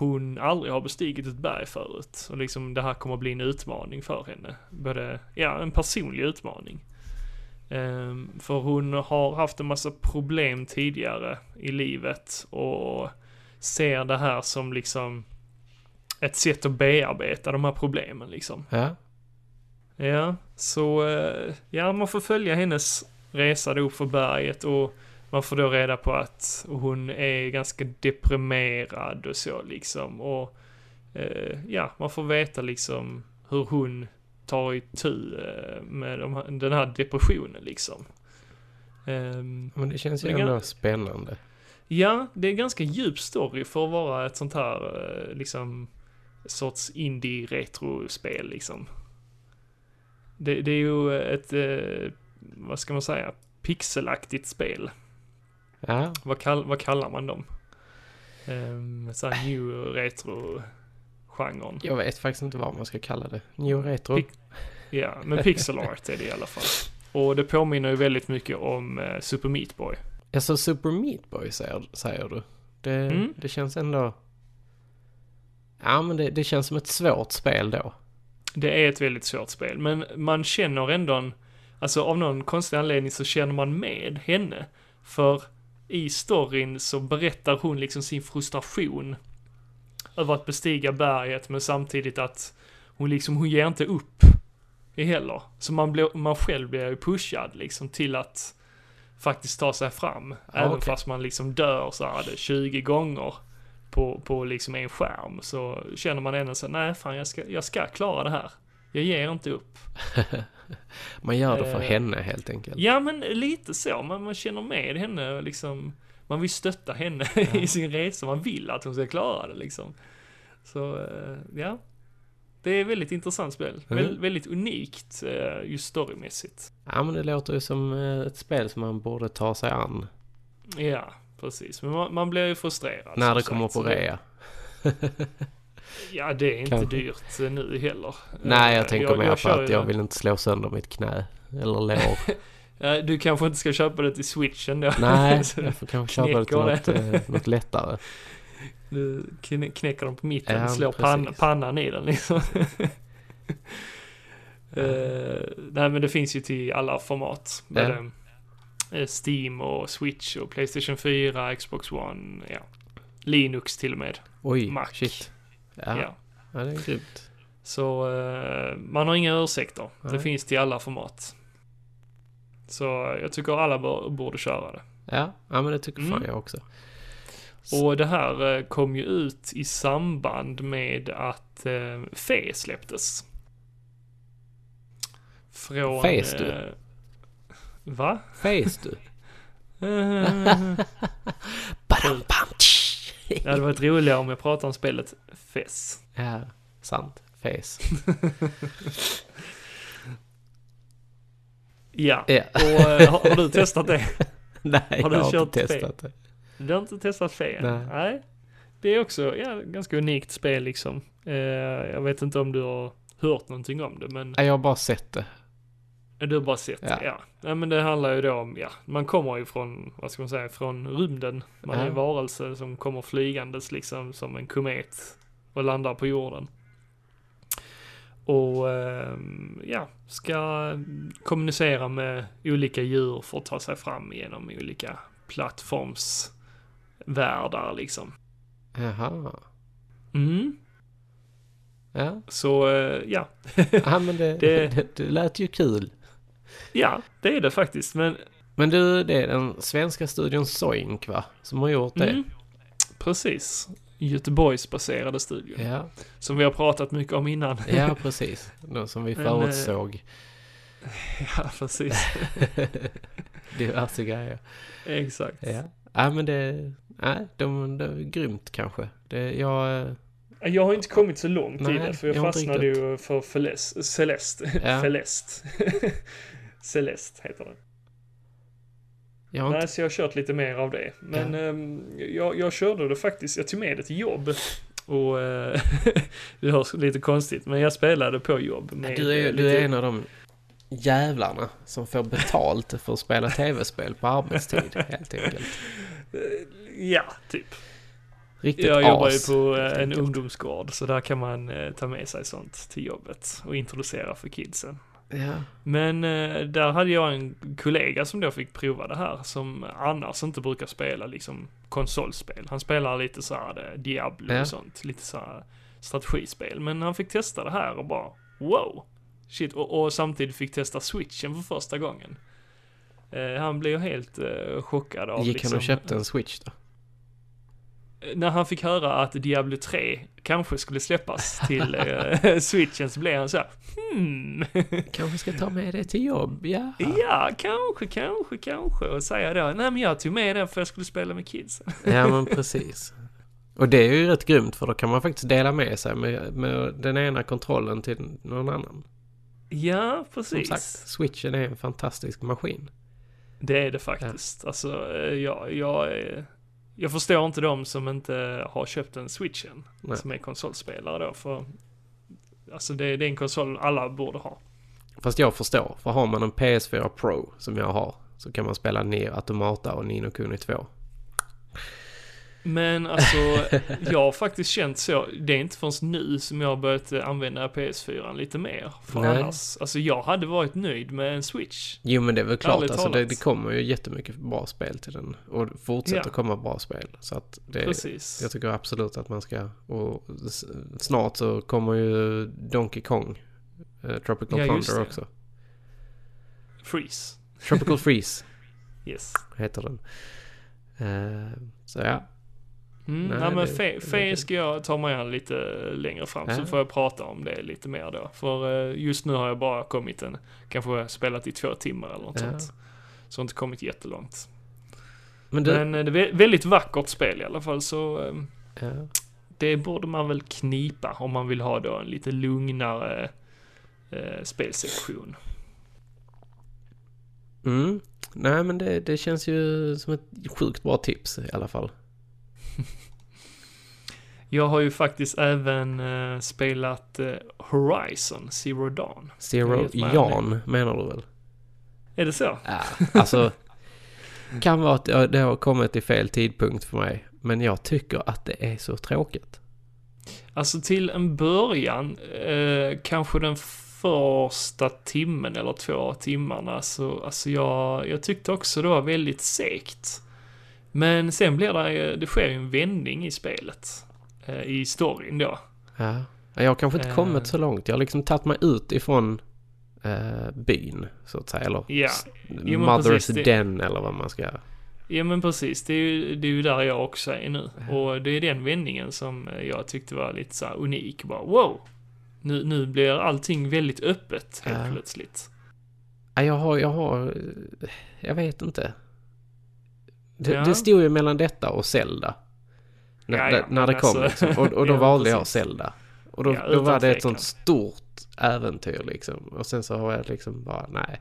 hon aldrig har bestigit ett berg förut. Och liksom det här kommer bli en utmaning för henne. Både, ja, en personlig utmaning. Ehm, för hon har haft en massa problem tidigare i livet och ser det här som liksom ett sätt att bearbeta de här problemen liksom. Ja. Ja, så eh, ja, man får följa hennes resa då för berget och man får då reda på att hon är ganska deprimerad och så liksom. Och eh, ja, man får veta liksom hur hon tar itu eh, med de den här depressionen liksom. Ehm, Men det känns ju ändå spännande. Ja, det är ganska djup story för att vara ett sånt här eh, liksom sorts indie-retrospel liksom. Det, det är ju ett, eh, vad ska man säga, pixelaktigt spel. Ja. Vad, kall, vad kallar man dem? Um, såhär new retro-genren. Jag vet faktiskt inte vad man ska kalla det. New retro. Pic- Ja, men pixel art är det i alla fall. Och det påminner ju väldigt mycket om eh, Super Meat Boy. Alltså Super Meat Boy säger, säger du? Det, Mm. det känns ändå... Ja men det, det känns som ett svårt spel då. Det är ett väldigt svårt spel, men man känner ändå en, alltså av någon konstig anledning så känner man med henne. För i storyn så berättar hon liksom sin frustration över att bestiga berget, men samtidigt att hon liksom, hon ger inte upp heller. Så man, blir, man själv blir ju pushad liksom till att faktiskt ta sig fram. även okej. fast man liksom dör så här, det 20 gånger på, på liksom en skärm så känner man ändå så nej fan jag ska, jag ska klara det här. Jag ger inte upp. *laughs* Man gör det för Eh, henne helt enkelt. Ja men lite så, man, man känner med henne liksom, man vill stötta henne *laughs* i sin resa, man vill att hon ska klara det liksom. Så, eh, ja. Det är ett väldigt intressant spel. Mm. Väl, väldigt unikt eh, just storymässigt. Ja men det låter ju som eh, ett spel som man borde ta sig an. Ja, precis. Men man, man blir ju frustrerad. när det kommer sagt, på rea. *laughs* Ja, det är inte Kanske. dyrt eh, nu heller. Nej Eh, jag tänker mer på att jag vill inte slå sönder mitt knä. Eller lår. Ja, *laughs* Du kanske inte ska köpa det till switchen då? Nej, *laughs* jag får kanske köpa det till något, eh, något lättare. *laughs* Du knä- knäcker dem på mitten Ja, slår pan, pannan i den liksom. Eh, nej men det finns ju till alla format. Ja. Både eh, Steam och Switch och Playstation 4, Xbox One, ja. Linux till och med. Oj, Mac. shit. Ja, Ja. ja. det är grymt. Så eh, man har inga ursäkter. Det Nej. finns till alla format. Så jag tycker alla borde köra det. Ja, ja men det tycker fan Mm. jag också. Och det här eh, kom ju ut i samband med att eh, Fe släpptes. Från... Fes du? Eh, va? Du. *laughs* Eh, *laughs* Badam, bam, tsch. *laughs* det hade varit roligare om jag pratade om spelet Fes. Ja, sant. Face. *laughs* Ja, Ja. och eh, har, har du *laughs* testat det? Nej, Har jag du har kört inte testat det. Du har inte testat Fe än? Nej. Det är också, ja, ganska unikt spel liksom. Eh, jag vet inte om du har hört någonting om det, men Nej, jag har bara sett det. Du har bara sett Ja. ja. ja. men det handlar ju då om, ja, man kommer ju från, vad ska man säga, från rymden. Man är en varelse som kommer flygandes liksom som en komet och landar på jorden. Och ehm, ja, ska kommunicera med olika djur för att ta sig fram genom olika plattformsvärldar liksom. Jaha. Mm, Ja, så eh, ja, ja men det, *laughs* Det- det... Det, lät ju kul. Ja, det är det faktiskt. Men Men du, det är den svenska studion Soink va? Som har gjort det? Mm, precis. Göteborgsbaserade studion. Ja, Som vi har pratat mycket om innan. ja precis. De som vi Men, eh, förutsåg. ja, precis. *laughs* Diverse grejer. Exakt. Ja. Ja men det, nej, de, de är grymt kanske. Det, jag, eh, Jag har inte kommit så långt i Nej, det, för jag, jag fastnade ju för Celeste. Celeste. Ja. *laughs* Celeste. Celeste heter det. jag Nej, så jag har kört lite mer av det. Men ehm, jag, jag körde det faktiskt, jag tog med det till jobb. Och eh, *laughs* det hörs lite konstigt, men jag spelade på jobb. Med, du, är, eh, du är en av de jävlarna som får betalt för att spela tv-spel på arbetstid *laughs* helt enkelt. Ja, typ. Riktigt Jag jobbar ju på eh, en ungdomsgård, så där kan man eh, ta med sig sånt till jobbet och introducera för kidsen. Ja, Men eh, där hade jag en kollega som då fick prova det här, som annars inte brukar spela liksom konsolspel. Han spelar lite så här eh, Diablo Ja. och sånt, lite så här strategispel. Men han fick testa det här och bara wow! Shit, och, och samtidigt fick testa switchen för första gången. Eh, han blev helt eh, chockad av gick liksom, han och köpte en switch då? När han fick höra att Diablo 3 kanske skulle släppas till eh, *laughs* switchen så blev han så här, hmm, *laughs* Kanske ska ta med det till jobb, ja. ja, kanske, kanske, kanske. Och säga då, nej men jag tog med den för jag skulle spela med kidsen. *laughs* Ja men precis. Och det är ju rätt grymt för då kan man faktiskt dela med sig med, med den ena kontrollen till någon annan. Ja, Som precis. sagt, switchen är en fantastisk maskin. Det är det faktiskt. Alltså, eh, jag, jag, är- jag förstår inte de som inte har köpt en switchen, Nej. som är konsolspelare då, för alltså det, det är en konsol alla borde ha. Fast jag förstår, för har man en PS4 Pro som jag har så kan man spela ner Automata och Nino Kuni 2. Men alltså, jag har faktiskt känt så, det är inte förrän nu som jag har börjat använda PS4 lite mer. För Nej. annars, alltså jag hade varit nöjd med en Switch. Jo men det är väl klart, Ärligt alltså det, det kommer ju jättemycket bra spel till den. Och fortsätter Ja. komma bra spel. Så att det, Precis. jag tycker absolut att man ska, och snart så kommer ju Donkey Kong, eh, Tropical Ja, Thunder också. Freeze. Tropical *laughs* Freeze Yes. heter den. Eh, så ja, Mm, Nej, nej, men Fe, Fe ska jag ta mig an lite längre fram, Ja. så får jag prata om det lite mer då. För eh, just nu har jag bara kommit en, kanske spelat i två timmar eller något Ja. sånt. Så jag har inte kommit jättelångt. men du, Men eh, det är vä- väldigt vackert spel i alla fall, så eh, ja. det borde man väl knipa om man vill ha då en lite lugnare eh, spelsektion. Mm. Nej men det, det känns ju som ett sjukt bra tips i alla fall. *laughs* Jag har ju faktiskt även eh, spelat eh, Horizon Zero Dawn. Zero Jan menar du väl? Är det så? Ja, alltså. kan vara att det det har kommit i fel tidpunkt för mig. Men jag tycker att det är så tråkigt. Alltså till en början, eh, kanske den första timmen eller två timmarna, så alltså jag, jag tyckte också det var väldigt segt. Men sen blir det, det sker ju en vändning i spelet. Eh, I storyn då. Ja. Jag har kanske inte Eh. kommit så långt. Jag har liksom tagit mig ut ifrån eh, byn, så att säga. Eller Ja. men Mother's precis, det- Den eller vad man ska... Ja men precis, det är ju, det är ju där jag också är nu. Ja. Och det är den vändningen som jag tyckte var lite så unik. Bara wow! Nu, nu blir allting väldigt öppet helt plötsligt. Ja, jag har, jag har... eh, Jag vet inte. Det, Ja. det stod ju mellan detta och Zelda. När, Ja, ja, när det kom alltså- liksom. Och, och *laughs* då valde jag. Zelda. Och då, då var det ett sånt stort äventyr liksom. Och sen så har jag liksom bara, nej.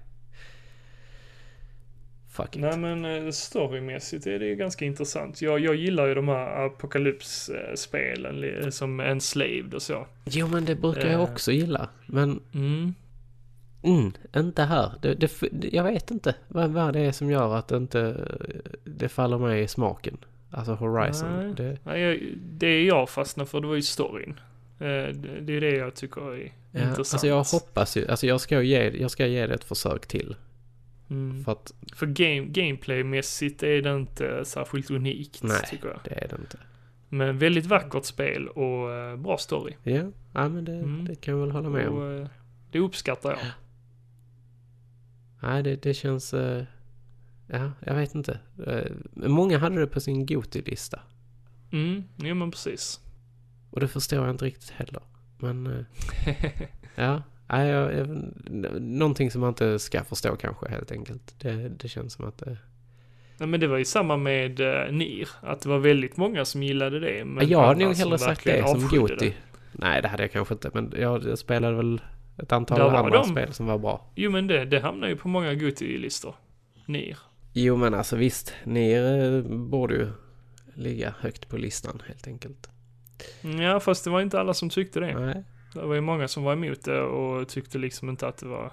Fuck it. Nej men eh, storymässigt är det ju ganska intressant. Jag, jag gillar ju de här apokalypsspelen som Enslaved och så. Jo men det brukar jag Eh. också gilla. Men Mm. Mm, inte här. Det, det, jag vet inte vad, vad det är som gör att det inte det faller mig i smaken. Alltså Horizon. Nej. Det, Nej, jag, det jag fastnade för det var ju storyn. Eh, Det, är det jag tycker är ja, intressant. alltså jag hoppas ju, alltså jag ska ge, jag ska ge det ett försök till. Mm. För att För game, gameplaymässigt är det inte särskilt unikt, Nej. tycker jag. det är det inte. Men väldigt vackert spel och eh, bra story. Ja, ja men det, Mm. det kan jag väl hålla med om. Och, eh, det uppskattar jag. Nej, det, det känns... eh, ja, jag vet inte. Eh, många hade det på sin Goti-lista. Mm, ja men precis. Och det förstår jag inte riktigt heller. Men *laughs* eh, ja, nej, jag, jag, någonting som man inte ska förstå kanske helt enkelt. Det, det känns som att... eh, Nej men det var ju samma med uh, Nir, att det var väldigt många som gillade det. Men jag hade nog hellre sagt det som Goti. det. Nej, det hade jag kanske inte. Men jag, jag spelade väl ett antal andra de. spel som var bra. Jo men det, det hamnar ju på många Goti-listor. Nir. Jo, men alltså visst. Ni eh, borde ju ligga högt på listan helt enkelt. Ja fast det var inte alla som tyckte det. Nej. Det var ju många som var emot det och tyckte liksom inte att det var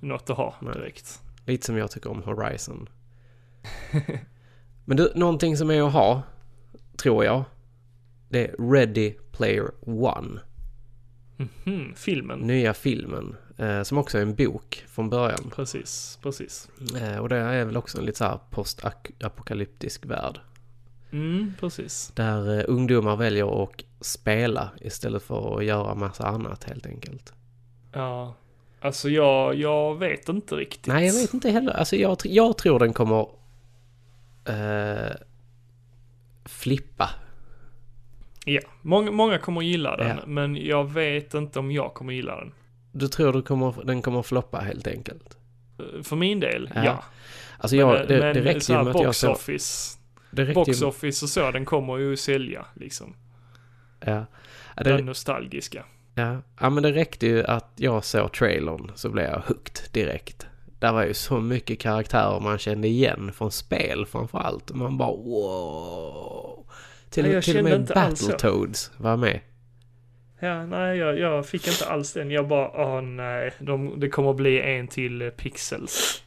något att ha Nej. direkt. Lite som jag tycker om Horizon. Men du, någonting som är att ha, tror jag. Det är Ready Player One. Mhm, filmen. Nya filmen. Eh, som också är en bok från början. Precis, precis. Eh, och det är väl också en lite så här postapokalyptisk värld. Mm, precis. Där eh, ungdomar väljer att spela istället för att göra massa annat helt enkelt. Ja. Alltså jag, jag vet inte riktigt. Nej, jag vet inte heller. Alltså jag, jag tror den kommer eh, flippa. Ja, många, många kommer gilla den, Ja. men jag vet inte om jag kommer gilla den. Du tror du kommer, den kommer floppa helt enkelt? Eh, För min del, Ja. ja. Alltså jag, men, det, men det räcker så ju med att jag såg... office, Det box office och så, den kommer ju sälja liksom. ja. Ja, Den det, nostalgiska. ja. ja, men det räckte ju att jag såg trailern så blev jag hooked direkt. Där var ju så mycket karaktärer man kände igen från spel framförallt. Man bara wow. Till, jag till och med. Battletoads var med. Ja, nej, jag, jag fick inte alls den. Jag bara, åh nej, de, det kommer bli en till eh, Pixels.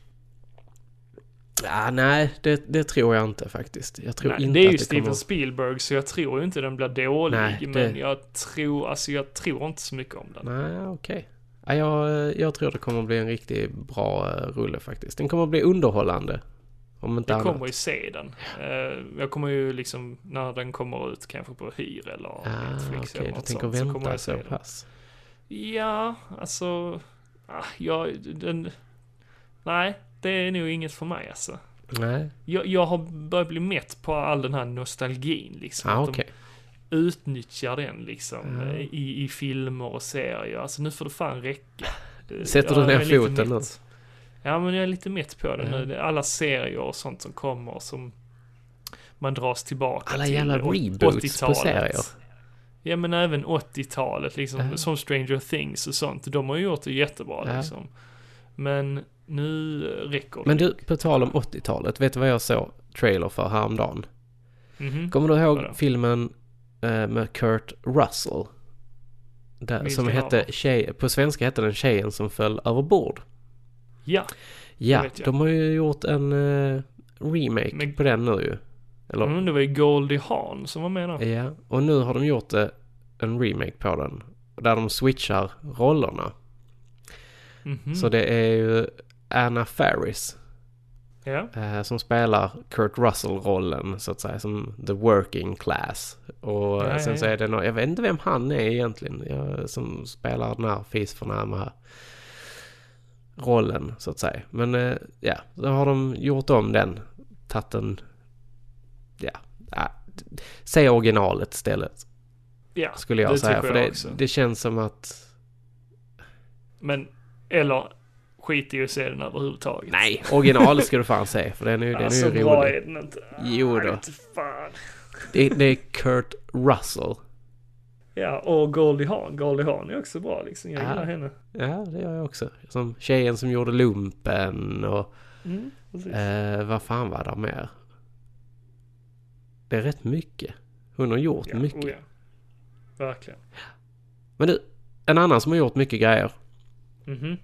Ja, nej, det, det tror jag inte faktiskt. Jag tror Nej, inte det är ju det Steven kommer... Spielberg, så jag tror ju inte den blir dålig. Nej, det- Men jag tror, alltså jag tror inte så mycket om den. Nej, okej. Ja, jag, jag tror det kommer bli en riktigt bra eh, rulle faktiskt. Den kommer bli underhållande. Om inte Jag annat. kommer ju se den. Eh, jag kommer ju liksom, när den kommer ut kanske på hyr eller Ah, Netflix okej, eller du något tänker sånt, så kommer vänta jag så se den. pass. Ja, alltså, ah, ja, den, nej, det är nog inget för mig alltså. Nej, Jag, jag har börjat bli mätt på all den här nostalgin liksom. ah, okej. de utnyttjar den liksom eh, i, i filmer och serier. Alltså nu får det fan räcka. *laughs* Eh, Sätter du ner foten nu? Ja men jag är lite mätt på det Ja. nu. Alla serier och sånt som kommer som man dras tillbaka Alla till. jävla Och reboots på 80-talet. serier. Ja men även 80-talet liksom, Ja. som Stranger Things och sånt. De har ju gjort det jättebra Ja. liksom. Men nu räcker det. Men du, på tal om 80-talet. Vet du vad jag såg trailer för häromdagen? Mhm. Kommer du ihåg Vadå? filmen eh, med Kurt Russell? Där, som hette tjej, På svenska hette den Tjejen som föll över bord. Ja, Ja, de har ju gjort en eh, remake Men- på den nu ju. Eller, mm, det var ju Goldie Hawn som var med där. ja. Och nu har de gjort eh, en remake på den. Där de switchar rollerna. Mhm. Så det är ju Anna Faris Ja. eh, som spelar Kurt Russell-rollen så att säga som the working class. Och Ja, eh, sen ja, så ja. är det någon, jag vet inte vem han är egentligen, jag, som spelar den här fisförnäma rollen så att säga. Men eh, ja, då har de gjort om den, tagit en, ja, ja säg originalet istället Ja, skulle jag det säga. tycker För jag det, också. det känns som att, Men, eller skit i att se den överhuvudtaget. nej, originalet ska du fan se för den är ju, den är så ju bra rolig. är den inte. Jo då. Det, det är Kurt Russell. Ja, och Goldie Hawn. Goldie Hawn är också bra liksom. Jag Ja. gillar henne. Ja, det gör jag också. Som tjejen som gjorde lumpen och Mm, eh, vad fan var det mer? Det är rätt mycket. Hon har gjort ja, mycket. oh ja. Verkligen. Men du, en annan som har gjort mycket grejer. Mhm.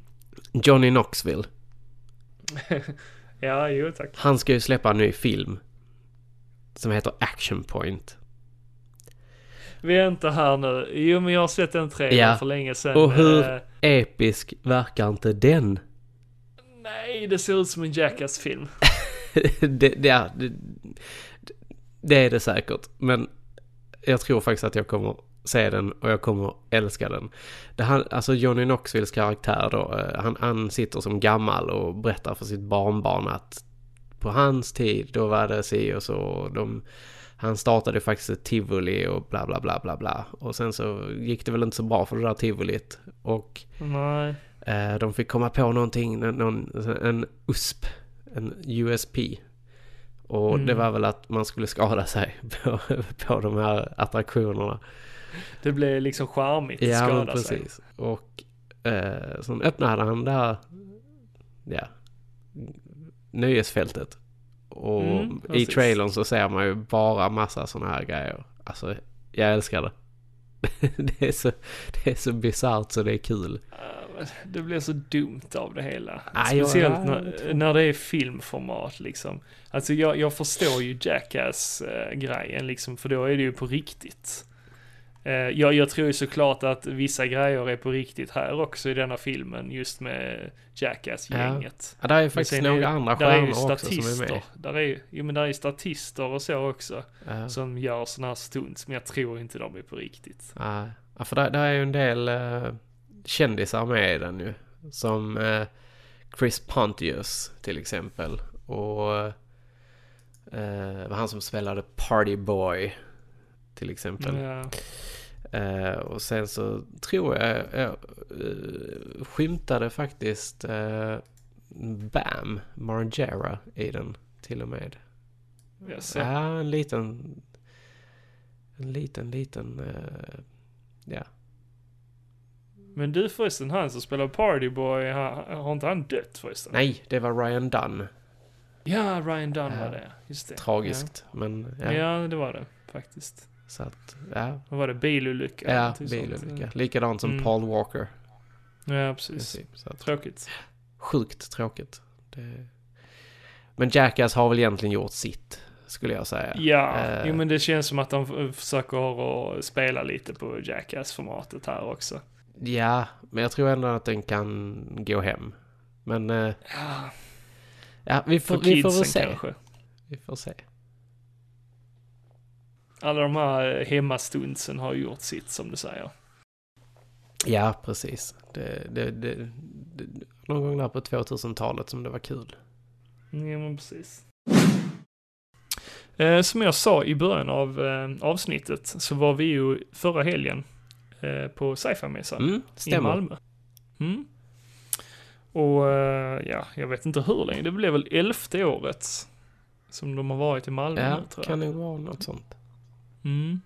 Johnny Knoxville. *laughs* ja, jo tack. Han ska ju släppa en ny film. Som heter Action Point. Vänta här nu. Jo, men jag har sett en trailer Ja. för länge sedan. Och hur- Eh, Episk verkar inte den. nej, det ser ut som en Jackass-film. det, *laughs* det, ja, det, det är det säkert. Men jag tror faktiskt att jag kommer se den och jag kommer älska den. Det han, alltså Johnny Knoxvilles karaktär då, eh, han, han sitter som gammal och berättar för sitt barnbarn att på hans tid då var det si och så. De, han startade faktiskt ett tivoli och bla bla bla bla bla. Och sen så gick det väl inte så bra för det där tivolit. Och. Eh, de fick komma på någonting, någon, en USP, en USP. Och Mm. det var väl att man skulle skada sig *laughs* på, på de här attraktionerna. Det blev liksom charmigt att Ja, skada sig. precis. Och eh, sen öppnade han det här, ja, nöjesfältet. Och Mm, i trailern så ser man ju bara massa sådana här grejer. Alltså, jag älskar det. *laughs* det är så, det är så bisarrt så det är kul. Det blir så dumt av det hela. Aj, Speciellt när, när det är filmformat liksom. Alltså jag, jag förstår ju Jackass-grejen liksom, för då är det ju på riktigt. Eh, jag, jag tror ju såklart att vissa grejer är på riktigt här också i denna filmen, just med Jackass-gänget. Ja, där är ju faktiskt är- några andra är ju stjärnor också som är med. Där är, ju- jo men där är ju statister och så också, Ja. som gör sådana här stunts, men jag tror inte de är på riktigt. Ja, ja, för där, där är ju en del uh, kändisar med i den ju. Som eh, Chris Pontius till exempel. Och uh, han som spelade Party Boy till exempel. Ja. Eh, och sen så tror jag jag uh, skymtade faktiskt uh, Bam Margera i den till och med. Ser. Ja, en liten... En liten, liten... eh, ja. Men du förresten, han som spelar Partyboy, har, inte han dött förresten? Nej, det var Ryan Dunn. Ja, Ryan Dunn var det. Just det. Tragiskt, men Ja. ja. ja, det var det faktiskt. Så att, ja. Vad var det? Bilolycka? Ja, sånt. bilolycka. Likadant som Mm. Paul Walker. Ja, precis. Så att, Tråkigt. sjukt tråkigt. Det... Men Jackass har väl egentligen gjort sitt, skulle jag säga. Ja, Eh. jo men det känns som att de försöker att spela lite på Jackass-formatet här också. Ja, men jag tror ändå att den kan gå hem. Men, eh, Ja, ja, vi får, vi får väl se. kanske. Vi får se. Alla de här hemmastundsen har gjort sitt som du säger. Ja, precis. Det, det, det, det, någon gång där på 2000-talet som det var kul. Ja men precis. Eh, som jag sa i början av eh, avsnittet så var vi ju förra helgen eh, på sci-fi-mässan Mm, i. Malmö. Mm. Och ja, jag vet inte hur länge, det blev väl elfte året som de har varit i Malmö Ja, nu tror jag. kan nog vara något sånt. Mm.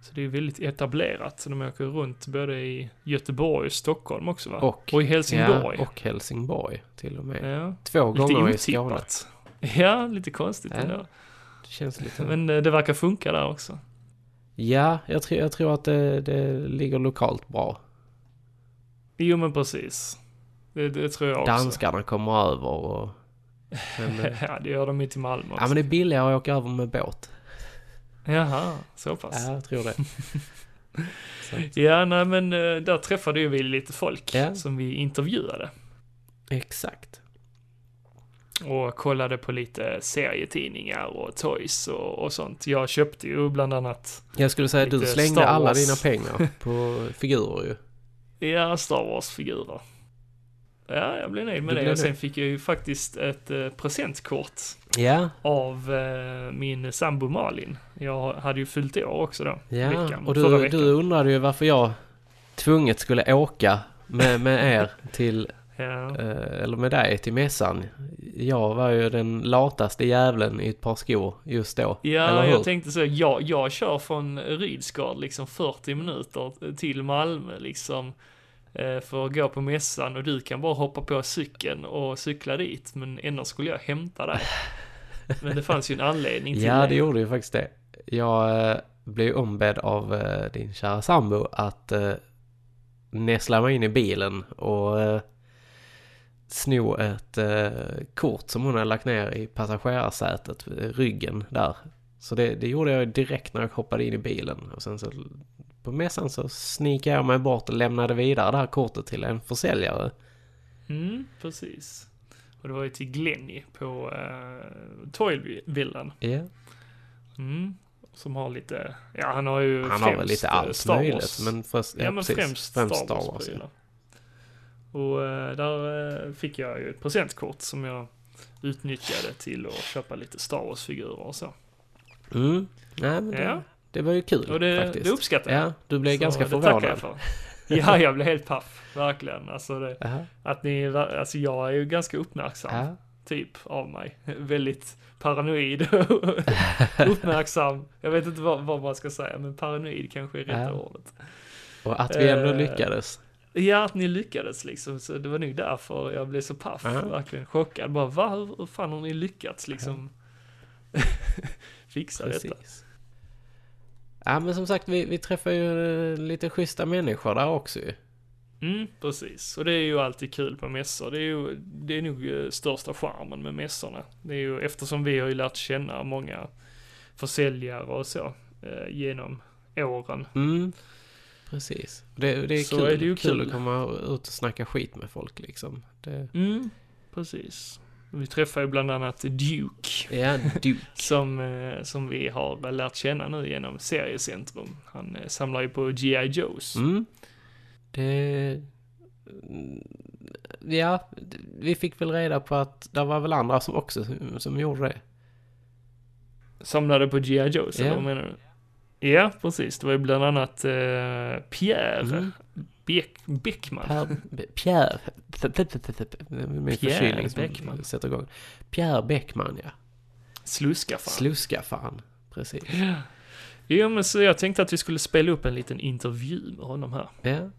Så det är väldigt etablerat. Så de åker runt både i Göteborg och Stockholm också va? Och, och i Helsingborg. Ja, och Helsingborg till och med. Ja, Två lite gånger i Skåne. *laughs* Ja, lite konstigt Ja. ändå. Det känns lite... Men eh, det verkar funka där också. Ja, jag tror, jag tror att det, det ligger lokalt bra. Jo men precis. Det, det tror jag också. Danskarna kommer över och... *laughs* Men, ja, det gör de ju till Malmö också. ja, men det är billigare att åka över med båt. Jaha, så pass. Ja, jag tror det. *laughs* Ja, nej men eh, där träffade ju vi lite folk Ja. som vi intervjuade. exakt. Och kollade på lite serietidningar och toys och, och sånt. Jag köpte ju bland annat, Jag skulle säga att du slängde alla dina pengar *laughs* på figurer ju. ja, Star Wars-figurer. Ja, jag blev nöjd med Du det. Och sen fick jag ju faktiskt ett eh, presentkort Ja, av eh, min sambo Malin. Jag hade ju fyllt år också då. ja. veckan, och du, veckan. du undrade ju varför jag tvunget skulle åka med, med er till, *laughs* Ja. eh, eller med dig till mässan. Jag var ju den lataste jävlen i ett par skor just då. Ja, jag tänkte så, jag, jag kör från Rydsgård liksom 40 minuter till Malmö liksom för att gå på mässan och du kan bara hoppa på cykeln och cykla dit men ändå skulle jag hämta dig. Men det fanns ju en anledning till Ja, det. gjorde ju faktiskt det. Jag eh, blev ombedd av eh, din kära sambo att eh, näsla mig in i bilen och eh, sno ett eh, kort som hon hade lagt ner i passagerarsätet, eh, ryggen där. Så det, det gjorde jag direkt när jag hoppade in i bilen. Och sen så på mässan så snikade jag mig bort och lämnade vidare det här kortet till en försäljare. Mm, precis. Och det var ju till Glenny på uh, Toyvillan. Ja. Mm. Som har lite, ja han har ju Han har väl främst, lite eh, allt Star Wars. möjligt. Men först, Ja, men precis. främst, Star Wars, ja. Och eh, där eh, fick jag ju ett presentkort som jag utnyttjade till att köpa lite Star Wars-figurer och så. Mm. Nej, men det, Ja. Det var ju kul Och det, faktiskt. det uppskattar jag. Ja, du blev Så ganska tackar jag förvånad. för. Ja, jag blev helt paff. Verkligen. Alltså, det, Jaha, att ni, alltså jag är ju ganska uppmärksam. ja. Typ av mig. Väldigt paranoid *laughs* uppmärksam. Jag vet inte vad, vad man ska säga, men paranoid kanske är rätta Ja. ordet. Och att vi ändå Eh, lyckades. Ja, att ni lyckades liksom. Så det var nog därför jag blev så paff. Verkligen chockad. Bara, va? Hur fan har ni lyckats liksom *laughs* *laughs* fixa detta? Ja, men som sagt, vi, vi träffar ju eh, lite schyssta människor där också ju. Mm, precis. Och det är ju alltid kul på mässor. Det är ju, det är nog eh, största charmen med mässorna. Det är ju eftersom vi har ju lärt känna många försäljare och så eh, genom åren. Mm. Precis. Det, det är, Så kul, är det ju kul kul. att komma ut och snacka skit med folk liksom. Det, Mm, precis. Vi träffar ju bland annat Duke. ja, du. *laughs* Som, eh, som vi har lärt känna nu genom Seriecentrum. Han eh, samlar ju på G.I. Joes. Mm. Det... mm, Ja, vi fick väl reda på att det var väl andra som också som gjorde det. Samlade på G.I. Joes, Ja. eller vad menar du? Ja, precis. Det var ju bland annat eh, Pierre Mm. Beck, Beckman. Per, Pierre, min Pierre förkylning som Bäckman. sätter igång. Pierre Bäckman, ja. Sluska fan. Sluska fan. Precis. Ja, men så jag tänkte att vi skulle spela upp en liten intervju med honom här. Ja.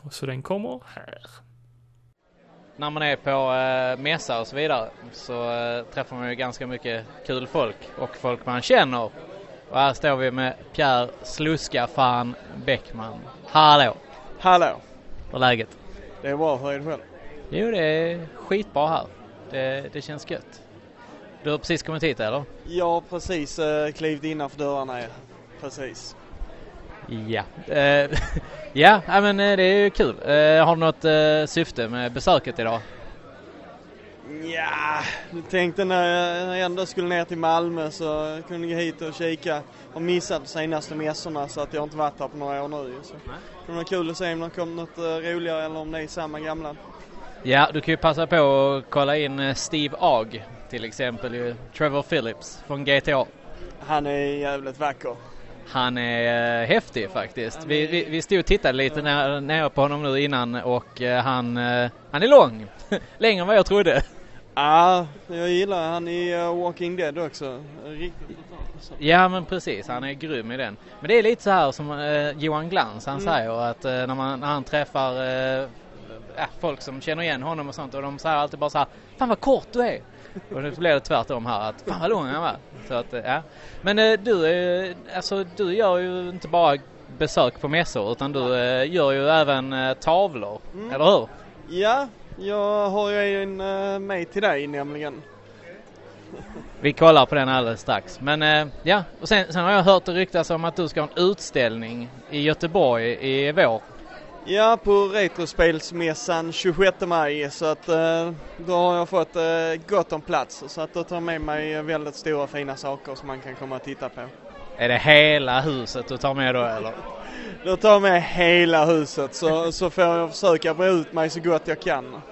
Och så den kommer här. När man är på eh, mässa och så vidare så eh, träffar man ju ganska mycket kul folk och folk man känner. Och här står vi med Pierre Sluska fan Bäckman. Hallå! Hallå! Hur är läget? Det är bra, hur är det själv? Jo, det är skitbra här. Det, det känns gött. Du har precis kommit hit eller? Har precis eh, klivit innanför dörrarna, ja. Precis. Ja. Eh, *laughs* ja, ja, men eh, det är ju kul. Eh, har du något eh, syfte med besöket idag? Ja, jag tänkte när jag ändå skulle ner till Malmö så kunde jag gå hit och kika. Har missat de senaste mässorna så att jag inte varit här på några år nu så. Det var kul att se om det kom något eh, roligare eller om det är samma gamla. Ja, du kan ju passa på att kolla in eh, Steve Agg till exempel. Trevor Phillips från GTA. Han är jävligt vacker. Han är eh, häftig faktiskt. Vi, vi, vi stod och tittade lite nä- nere på honom nu innan och han, han är lång. *laughs* Längre än vad jag trodde. Ja, jag gillar han i eh, Walking Dead också. Riktigt. Ja men precis, han är grym i den. Men det är lite så här som eh, Johan Glans han Mm. säger att eh, när, man, när han träffar eh, folk som känner igen honom och sånt och de säger alltid bara så här Fan vad kort du är! Och nu blir det tvärtom här att fan vad lång han var. Så att, eh, ja. Men eh, du, eh, alltså, du gör ju inte bara besök på mässor utan du gör ju även tavlor, Mm. eller hur? Ja, jag har ju en uh, med till dig nämligen. Vi kollar på den alldeles strax. Men eh, ja, och sen, sen har jag hört det ryktas om att du ska ha en utställning i Göteborg i vår. Ja, på Retrospelsmässan 26 maj så att eh, då har jag fått eh, gott om plats så att då tar jag med mig väldigt stora fina saker som man kan komma och titta på. Är det hela huset du tar med då eller? Då tar jag med hela huset så, så får jag försöka bre ut mig så gott jag kan.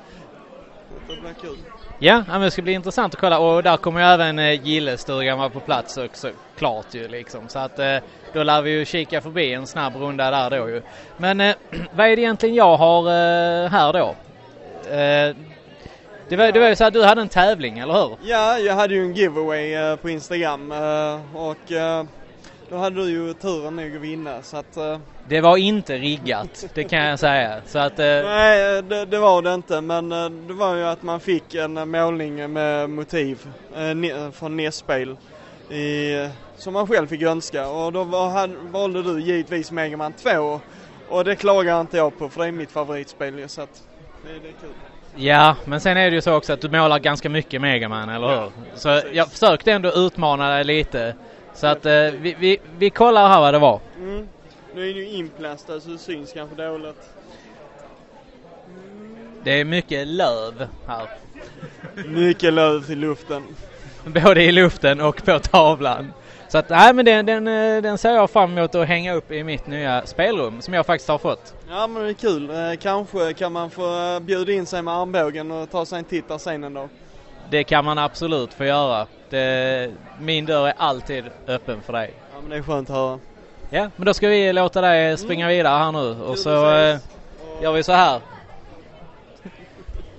Det blir kul. Ja, men det ska bli intressant att kolla och där kommer ju även eh, Gillestugan vara på plats också klart ju liksom. Så att eh, då lär vi ju kika förbi en snabb runda där då ju. Men eh, *clears throat* vad är det egentligen jag har här då? Det, var, det var ju så att du hade en tävling, eller hur? Ja, jag hade ju en giveaway på Instagram och då hade du ju turen nog att vinna så att eh, Det var inte riggat, det kan jag säga. Så att eh, Nej, det, det var det inte, men eh, det var ju att man fick en eh, målning med motiv eh, från NES-spel i, som man själv fick önska och då var, han, valde du givetvis Mega Man 2 och det klagar inte jag på för det är mitt favoritspel så att det, det är kul. Ja, men sen är det ju så också att du målar ganska mycket Megaman, eller hur? Så precis. jag försökte ändå utmana dig lite. Så att eh, vi, vi, vi kollar här vad det var. Mm. Nu är det ju inplastad så det syns kanske dåligt. Det är mycket löv här. Mycket löv i luften. *laughs* Både i luften och på tavlan. Så att, nej men den, den, eh, den ser jag fram emot att hänga upp i mitt nya spelrum som jag faktiskt har fått. Ja men det är kul. Eh, kanske kan man få eh, bjuda in sig med armbågen och ta sig en titt där sen en dag. Det kan man absolut få göra. Det, min dörr är alltid öppen för dig. Ja men det är skönt att höra. Ja, men då ska vi låta dig springa vidare här nu och så eh, gör vi så här.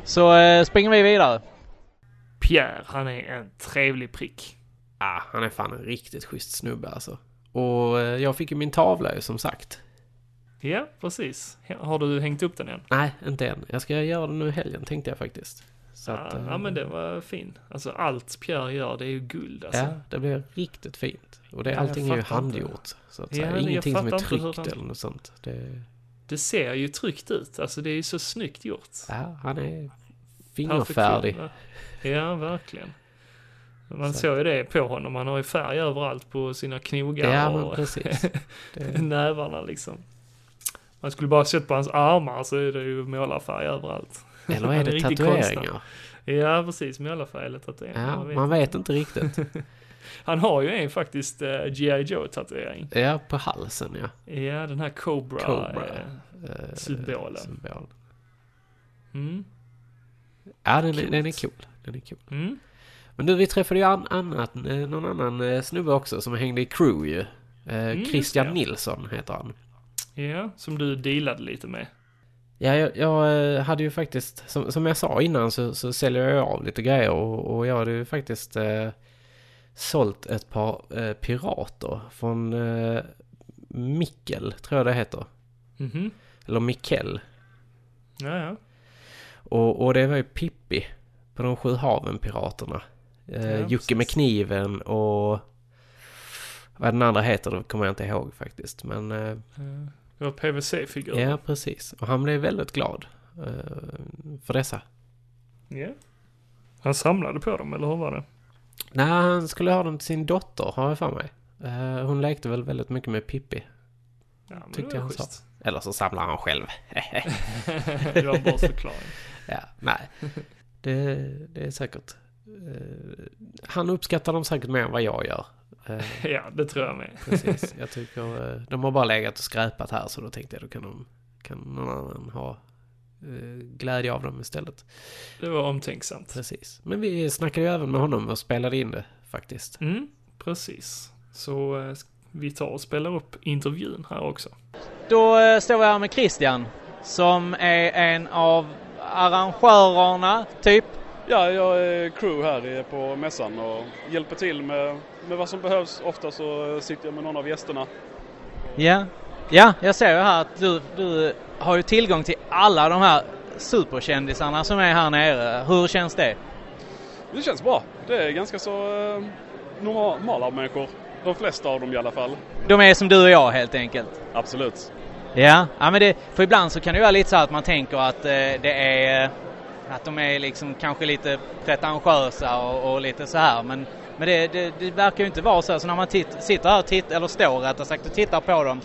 Så eh, springer vi vidare. Pierre, han är en trevlig prick. Ah, han är fan en riktigt schysst snubbe alltså. Och eh, jag fick ju min tavla ju som sagt. Ja, precis. Har du hängt upp den än? Nej, inte än. Jag ska göra det nu i helgen tänkte jag faktiskt. Så Ja, att, eh, ja, men det var fin. Alltså allt Pierre gör, det är ju guld alltså. Ja, det blir riktigt fint. Och det, Ja, allting är ju inte. handgjort. Så att Ja, säga. Ingenting som är tryckt han- eller något sånt. Det, Det ser ju tryggt ut. Alltså det är ju så snyggt gjort. ja, han är fingerfärdig. Ja, verkligen. Man Så. såg ju det på honom. Han har ju färg överallt på sina knogar Ja, och precis. *laughs* Det, nävarna liksom. Man skulle bara sett på hans armar så är det ju målarfärg överallt. Eller är är det tatueringar? Ja, precis. Målarfärg eller tatuering. Ja, man vet. man vet inte riktigt. *laughs* Han har ju en faktiskt uh, G.I. Joe-tatuering. Ja, på halsen ja. Ja, den här Cobra. Cobra. eh, Eh, symbol. Mm, Ja, den, är- Coolt. den är cool. Den är cool. mm. Men du, vi träffade ju an, annat, eh, någon annan eh, snubbe också som hängde i crew ju. Eh, just Christian det. Nilsson heter han. Ja, som du dealade lite med. Ja, jag, jag eh, hade ju faktiskt, som, som jag sa innan så, så säljer jag av lite grejer och, och jag hade ju faktiskt eh, sålt ett par eh, pirater från eh, Mikkel, tror jag det heter. Mhm. Eller Mikkel. Ja, ja. Och, och det var ju Pippi på de sju haven-piraterna. Eh, Ja, Jocke med precis. kniven och Vad den andra heter det kommer jag inte ihåg faktiskt. Men eh, Eh, Det var PVC-figurer. ja, precis. Och han blev väldigt glad eh, för dessa. Ja. Han samlade på dem, eller hur var det? Nej, han skulle ha dem till sin dotter, har jag för mig. Eh, hon lekte väl väldigt mycket med Pippi. Ja, men Tyckte var han sa. schysst. Eller så samlar han själv. *laughs* det var en bra förklaring. *laughs* ja, nej. Det, det är säkert. Eh, han uppskattar dem säkert mer än vad jag gör. Eh, *laughs* Ja, det tror jag med. precis. Jag *laughs* tycker eh, de har bara legat och skräpat här så då tänkte jag då kan, de, kan någon annan ha eh, glädje av dem istället. Det var omtänksamt. Precis. Men vi snackade ju även med honom och spelade in det faktiskt. Mm, precis. Så vi tar och spelar upp intervjun här också. Då står vi här med Christian som är en av arrangörerna, typ. Ja, jag är crew här på mässan och hjälper till med, med vad som behövs. Ofta så sitter jag med någon av gästerna. Ja, ja jag ser ju här att du, du har ju tillgång till alla de här superkändisarna som är här nere. Hur känns det? Det känns bra. Det är ganska så eh, normala människor. De flesta av dem i alla fall. De är som du och jag helt enkelt. Absolut. Ja, ja men det, för ibland så kan det ju vara lite så att man tänker att eh, det är att de är liksom kanske lite pretentiösa och, och lite så här men, men det, det, det verkar ju inte vara så. Så när man titt, sitter här och tittar, eller står rättare sagt och tittar på dem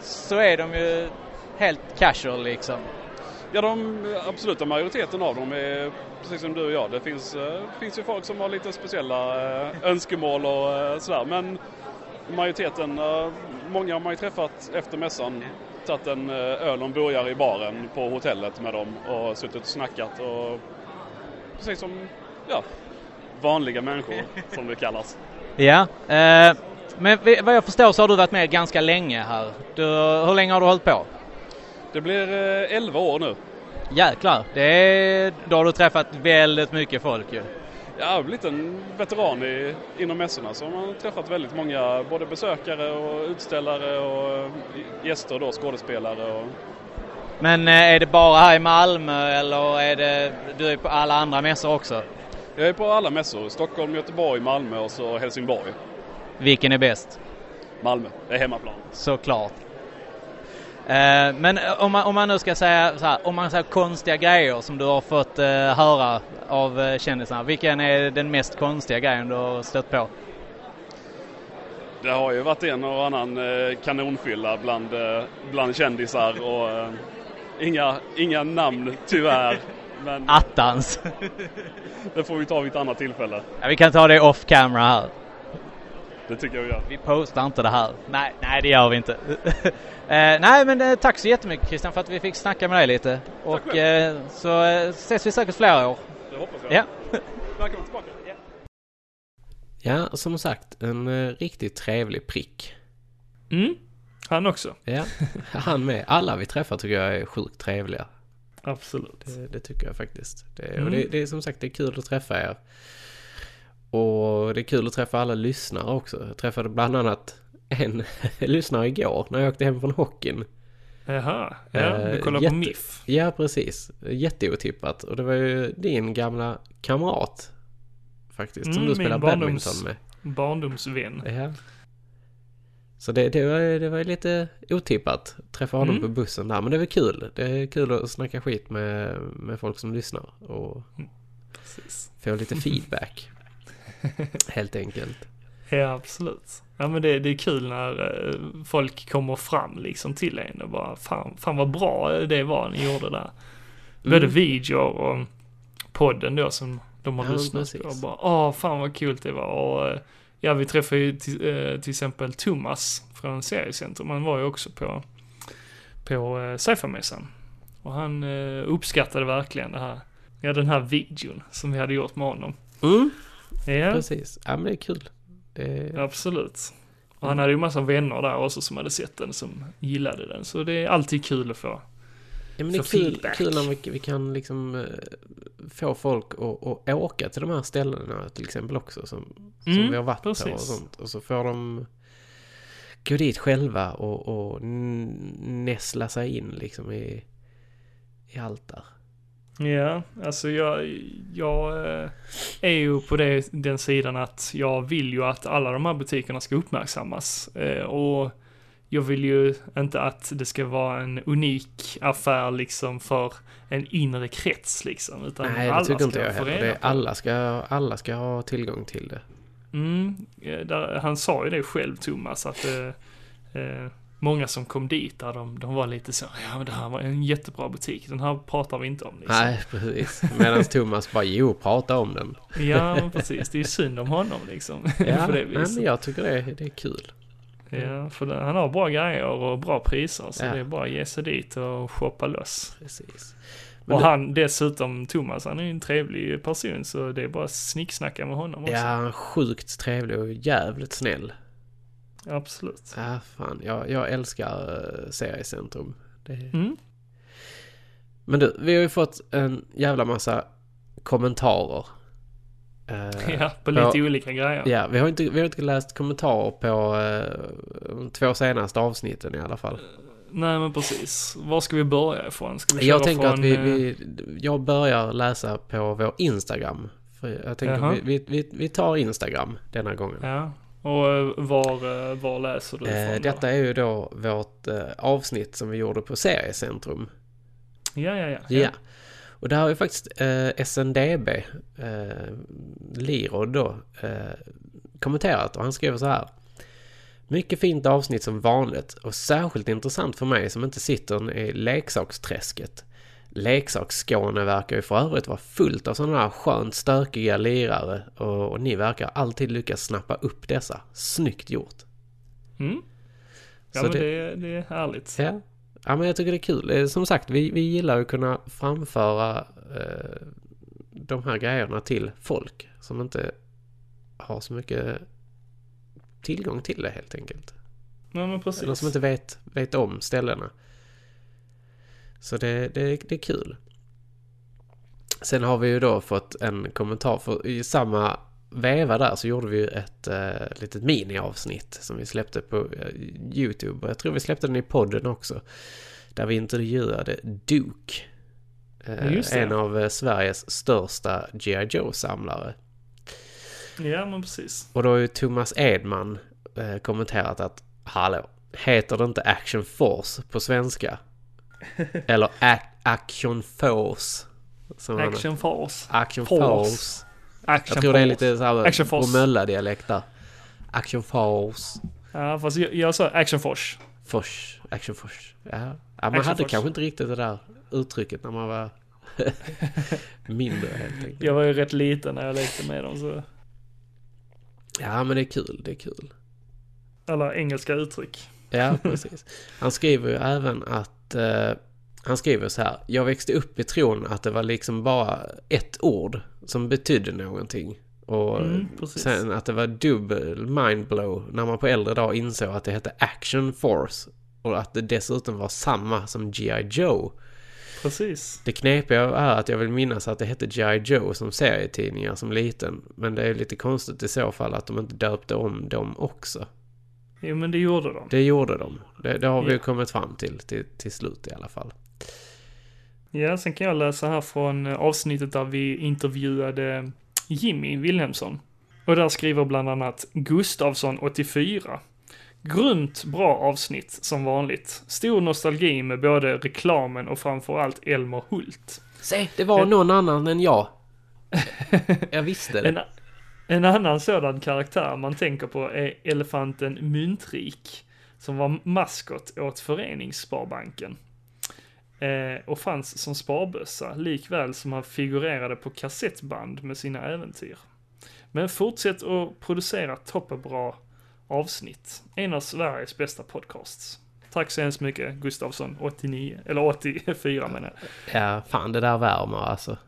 så är de ju helt casual liksom. Ja, de absoluta majoriteten av dem är precis som du och jag. Det finns, eh, finns ju folk som har lite speciella eh, önskemål och eh, sådär. Men majoriteten, många har man ju träffat efter mässan. Tagit en eh, öl och en burgare i baren på hotellet med dem och suttit och snackat. Och precis som ja, vanliga människor *laughs* som det kallas. Ja, eh, men vad jag förstår så har du varit med ganska länge här. Du, hur länge har du hållit på? Det blir eh, 11 år nu. Jäklar, det är, då har du träffat väldigt mycket folk ju. Jag har blivit en veteran i, inom mässorna så man har träffat väldigt många både besökare och utställare och eh, gäster då, skådespelare och Men eh, är det bara här i Malmö eller är det, du är på alla andra mässor också? jag är på alla mässor. Stockholm, Göteborg, Malmö och så Helsingborg. Vilken är bäst? Malmö, det är hemmaplan. Såklart. Eh, men om man, om man nu ska säga så här, om man säger konstiga grejer som du har fått eh, höra av eh, kändisarna. Vilken är den mest konstiga grejen du har stött på? Det har ju varit en och annan eh, kanonfylla bland, eh, bland kändisar och eh, inga, inga namn tyvärr. Men Attans! *laughs* det får vi ta vid ett annat tillfälle. ja, vi kan ta det off camera här. Det tycker jag vi gör. Vi postar inte det här. Nej, nej det gör vi inte. *laughs* eh, nej men eh, tack så jättemycket Christian för att vi fick snacka med dig lite. Och själv. eh, så eh, ses vi säkert flera år. Det hoppas jag. Ja. *laughs* Välkommen tillbaka. Ja, som sagt, en eh, riktigt trevlig prick. Mm, han också. Ja, *laughs* han med. Alla vi träffar tycker jag är sjukt trevliga. Absolut. Det, det tycker jag faktiskt. Det, Mm. och det, det är som sagt det är kul att träffa er. Och det är kul att träffa alla lyssnare också. Jag träffade bland annat en *laughs* lyssnare igår när jag åkte hem från hockeyn. Jaha, ja, Eh, du kollar jätte- på MIF. Ja, precis. Jätteotippat. Och det var ju din gamla kamrat faktiskt som Mm, du min spelar barndoms- badminton med. Barndomsvän. Ja. Så det, det, var, det var lite otippat. Träffa honom Mm. på bussen där. Men det var kul. Det är kul att snacka skit med, med folk som lyssnar. Och Precis. få lite feedback. *laughs* Helt enkelt. Ja, absolut. Ja, men det, det är kul när eh, folk kommer fram liksom till en och bara fan, fan vad bra det var ni gjorde där. Både Mm. videor och podden då som de har Ja, lyssnat precis. på. Och bara åh, fan vad kul det var. Och eh, ja, vi träffade ju till, eh, till exempel Thomas från Seriecentrum. Han var ju också på, på Sci-Fi-mässan. Och han uppskattade verkligen det här, ja den här videon som vi hade gjort med honom. Mm, Ja. precis. Ja, men det är kul. Det, Absolut. Och han hade ju massa vänner där också som hade sett den som gillade den. Så det är alltid kul att få. ja, men det är kul, kul när vi, vi kan liksom eh, få folk att, att åka till de här ställena till exempel också. Som, som Mm, vi har varit på och precis. sånt. Och så får de gå dit själva och, och näsla sig in liksom i, i allt där. Ja, alltså jag, jag eh, är ju på det, den sidan att jag vill ju att alla de här butikerna ska uppmärksammas. Eh, Och jag vill ju inte att det ska vara en unik affär liksom för en inre krets liksom. Utan Nej, det alla tycker inte ska jag heller. alla, ska, alla ska ha tillgång till det. Mm, där, han sa ju det själv Thomas att eh, eh, många som kom dit där de, de var lite så, ja men det här var en jättebra butik, den här pratar vi inte om liksom. Nej, precis. Medan Thomas bara, jo, prata om den. Ja precis, det är synd om honom liksom. *laughs* Ja, men jag tycker det, det är kul. Ja, för det, han har bra grejer och bra priser så Ja. det är bara att ge sig dit och shoppa loss. Precis. Men och det- han dessutom, Thomas, han är ju en trevlig person så det är bara att snicksnacka med honom också. Ja, han är sjukt trevlig och jävligt snäll. Absolut. Ja, fan. Jag, jag älskar uh, Seriecentrum. Det... Mm. Men du, vi har ju fått en jävla massa kommentarer. Eh, Ja, på lite Ja. olika grejer. Ja, vi har inte, vi har inte läst kommentarer på eh, de två senaste avsnitten i alla fall. Nej men precis. Var ska vi börja ifrån? Ska vi Jag tänker att från, vi, eh, vi, jag börjar läsa på vår Instagram. För jag tänker vi, vi, vi, vi tar Instagram denna gången. Ja. Och eh, var, eh, var läser du Eh, då? detta är ju då vårt avsnitt som vi gjorde på Seriecentrum. Ja, ja, ja. Ja. Och där har ju faktiskt eh, SNDB, eh, Lirod då, eh, kommenterat och han skriver så här. Mycket fint avsnitt som vanligt och särskilt intressant för mig som inte sitter i leksaksträsket. Leksaksskåne verkar ju för övrigt vara fullt av sådana här skönt stökiga lirare och, och ni verkar alltid lyckas snappa upp dessa. Snyggt gjort. Mm. Ja Så men det- det, det är härligt. Ja. ja, men jag tycker det är kul. Eh, Som sagt, vi, vi gillar att kunna framföra eh, de här grejerna till folk som inte har så mycket tillgång till det helt enkelt. Ja men precis. Eller som inte vet, vet om ställena. Så det, det, det är kul. Sen har vi ju då fått en kommentar, för i samma veva där så gjorde vi ju ett eh, litet miniavsnitt som vi släppte på eh, YouTube. Jag tror vi släppte den i podden också. Där vi intervjuade Duke. Eh, en av eh, Sveriges största G.I. Joe-samlare. Ja men precis. Och då har ju Thomas Edman eh, kommenterat att Hallå, heter det inte Action Force på svenska? *laughs* Eller ac Action Force? Action Force. Action Force. Force. Action Jag tror det är Force. lite såhär Force. Bromölla-dialekt där. Action Force. Ja fast jag, jag sa Action Force. Force. Action Force. Ja. ja man Action hade Force. kanske inte riktigt det där uttrycket när man var *laughs* mindre helt enkelt. Jag var ju rätt liten när jag lekte med dem så. Ja men det är kul, det är kul. Alla engelska uttryck. Ja, *laughs* precis. Han skriver ju även att eh, han skriver så här. Jag växte upp i tron att det var liksom bara ett ord som betydde någonting. Och Mm, sen att det var dubbel mindblow när man på äldre dag insåg att det hette Action Force. Och att det dessutom var samma som G.I. Joe. Precis. Det knepiga är att jag vill minnas att det hette G.I. Joe som serietidningar som liten. Men det är lite konstigt i så fall att de inte döpte om dem också. Jo men det gjorde de. Det gjorde de. Det, det har vi Ja. kommit fram till, till till slut i alla fall. Ja, sen kan jag läsa här från eh, avsnittet där vi intervjuade Jimmy Wilhelmsson. Och där skriver bland annat Gustavsson 84. Grymt bra avsnitt som vanligt. Stor nostalgi med både reklamen och framförallt Elmer Hult. Se, det var En- någon annan än jag. *laughs* Jag visste det. En, en annan sådan karaktär man tänker på är elefanten Myntrik, som var maskot åt Föreningssparbanken. Eh, och fanns som sparbössa, likväl som han figurerade på kassettband med sina äventyr. Men fortsätt att producera toppenbra avsnitt. En av Sveriges bästa podcasts. Tack så hemskt mycket Gustavsson, 89, eller 84 menar jag. Ja, fan det där värmer alltså.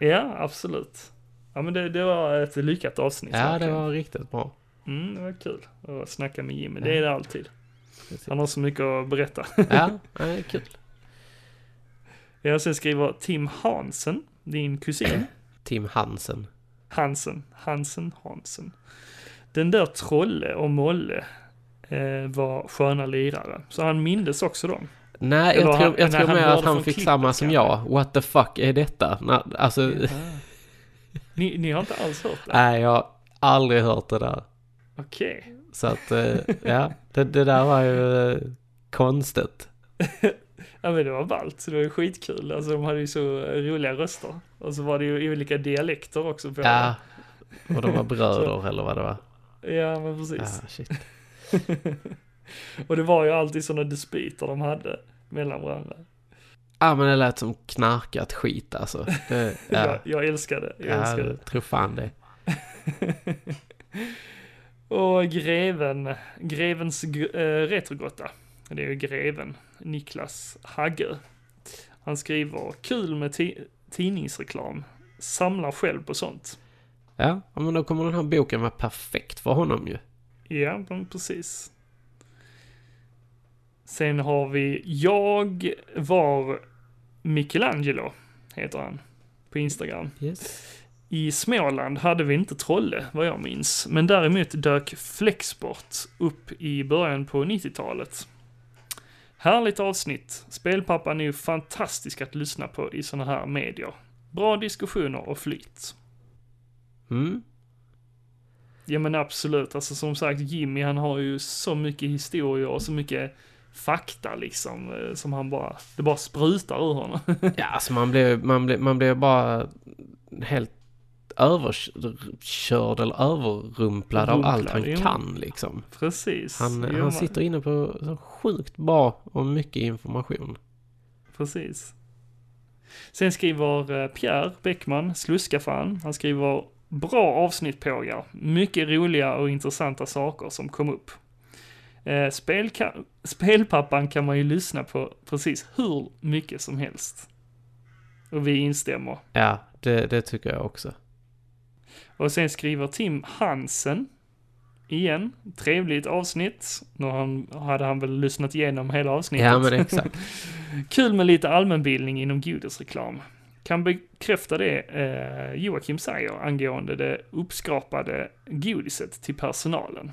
Ja, absolut. Ja men det, det var ett lyckat avsnitt. Ja, det var riktigt bra. Mm, det var kul att snacka med Jimmy. Det är det alltid. Precis. Han har så mycket att berätta. *laughs* Ja, ja, *laughs* det är kul. Jag sen skriver Tim Hansen, din kusin. *clears throat* Tim Hansen. Hansen, Hansen, Hansen. Den där Trolle och Molle eh, var sköna lirare. Så han mindes också dem. Nej, Eller jag tror, han- jag tror mer att han fick samma som jag. What the fuck är detta? Alltså, Ni, ni har inte alls hört det? nej, jag har aldrig hört det där. Okej. Så att, eh, ja, det, det där var ju eh, konstigt. *laughs* Ja men det var ballt, så det var ju skitkul. Alltså de hade ju så roliga röster. Och så var det ju olika dialekter också på Ja, och de var *laughs* bröder eller vad det var. det. Ja men Ja, precis. shit. *laughs* Och det var ju alltid sådana dispyter de hade mellan varandra. Ja, men det lät som knarkat skit alltså. Det, *laughs* ja, Jag, jag älskar det, jag älskar ja, det. jag tror fan det. *laughs* Och greven, grevens g- eh, retrogotta. Det är ju greven, Niklas Hagge. Han skriver, kul med ti- tidningsreklam. Samlar själv på sånt. Ja, ja, men då kommer den här boken vara perfekt för honom ju. Ja, men precis. Sen har vi Jag var Michelangelo, heter han, på Instagram. Yes. I Småland hade vi inte Trolle, vad jag minns. Men däremot dök Flexsport upp i början på 90-talet. Härligt avsnitt. Spelpappan är ju fantastisk att lyssna på i sådana här medier. Bra diskussioner och flyt. Mm. Ja men absolut, alltså som sagt Jimmy han har ju så mycket historier och så mycket fakta liksom eh, som han bara, det bara sprutar ur honom. *laughs* Ja, alltså man blev, man blev, man blev bara helt överkörd eller överrumplad av allt han Rumplad, ja. kan liksom. Precis. Han, Jo, han sitter inne på så sjukt bra och mycket information. Precis. Sen skriver eh, Pierre Bäckman, sluskafan, han skriver bra avsnitt pågar. Mycket roliga och intressanta saker som kom upp. Eh, spelka- spelpappan kan man ju lyssna på precis hur mycket som helst. Och vi instämmer. Ja, det, det tycker jag också. Och sen skriver Tim Hansen, igen, trevligt avsnitt. Nu hade han väl lyssnat igenom hela avsnittet. Ja, men exakt. *laughs* Kul med lite allmänbildning inom godisreklam. Kan bekräfta det eh, Joakim säger angående det uppskrapade godiset till personalen.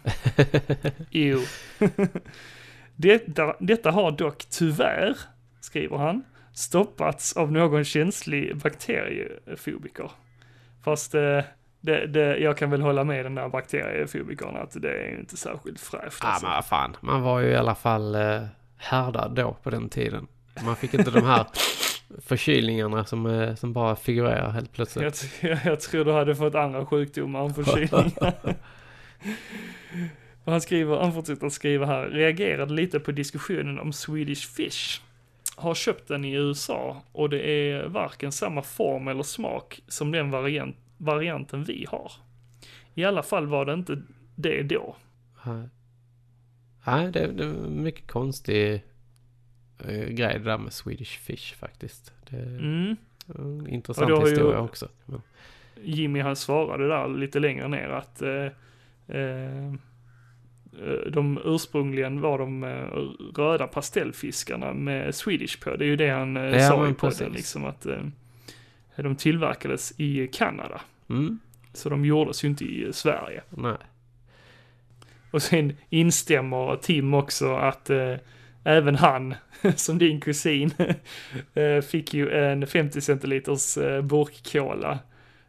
*laughs* jo. *laughs* detta, detta har dock tyvärr, skriver han, stoppats av någon känslig bakteriefobiker. Fast eh, det, det, jag kan väl hålla med den där bakteriefobikern att det är inte särskilt fräscht. Ja, Alltså. men fan. Man var ju i alla fall eh, härdad då på den tiden. Man fick inte de här *laughs* förkylningarna som, eh, som bara figurerar helt plötsligt. Jag, *laughs* jag tror du hade fått andra sjukdomar än förkylningar. *laughs* Och han skriver, han fortsätter skriva här, reagerade lite på diskussionen om Swedish Fish. Har köpt den i USA och det är varken samma form eller smak som den variant, varianten vi har. I alla fall var det inte det då. Nej. Det, det är mycket konstig eh, grej det där med Swedish Fish faktiskt. Det är Mm. en intressant har ju- historia också. Men, Jimmy han svarade där lite längre ner att eh, eh, eh, de ursprungligen var de eh, röda pastellfiskarna med Swedish på. Det är ju det han eh, Ja, sa i podden liksom att de tillverkades i Kanada. mm, Så de gjordes ju inte i Sverige. nej. Och sen instämmer Tim också att även han, *laughs* som din kusin, *laughs* eh, fick ju en 50 centiliters eh, burk-cola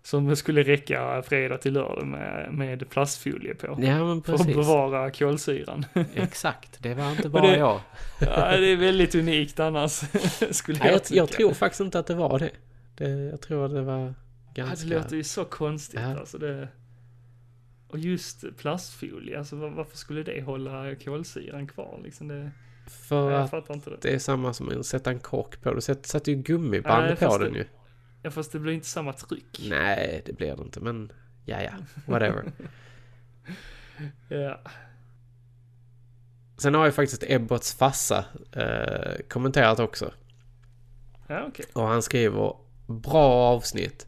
som skulle räcka fredag till lördag med, med plastfolie på. Ja, men För att precis. bevara kolsyran. *laughs* Exakt, det var inte bara det- jag. ja, det är väldigt unikt annars, skulle Nej, jag tycka. jag tror faktiskt inte att det var det. det jag tror att det var Ja, ganska... det låter ju så konstigt Ja. alltså det. Och just plastfolie, alltså var- varför skulle det hålla kolsyran kvar liksom? Det, För jag att det. det är samma som att sätta en kork på. Du sätter, sätter ju gummiband Nej, på den det- ju. Ja, fast det blir inte samma tryck. Nej, det blir det inte. Men ja, ja. Whatever. *laughs* Ja. Sen har ju faktiskt Ebbots farsa eh, kommenterat också. Ja, okej. Och han skriver bra avsnitt.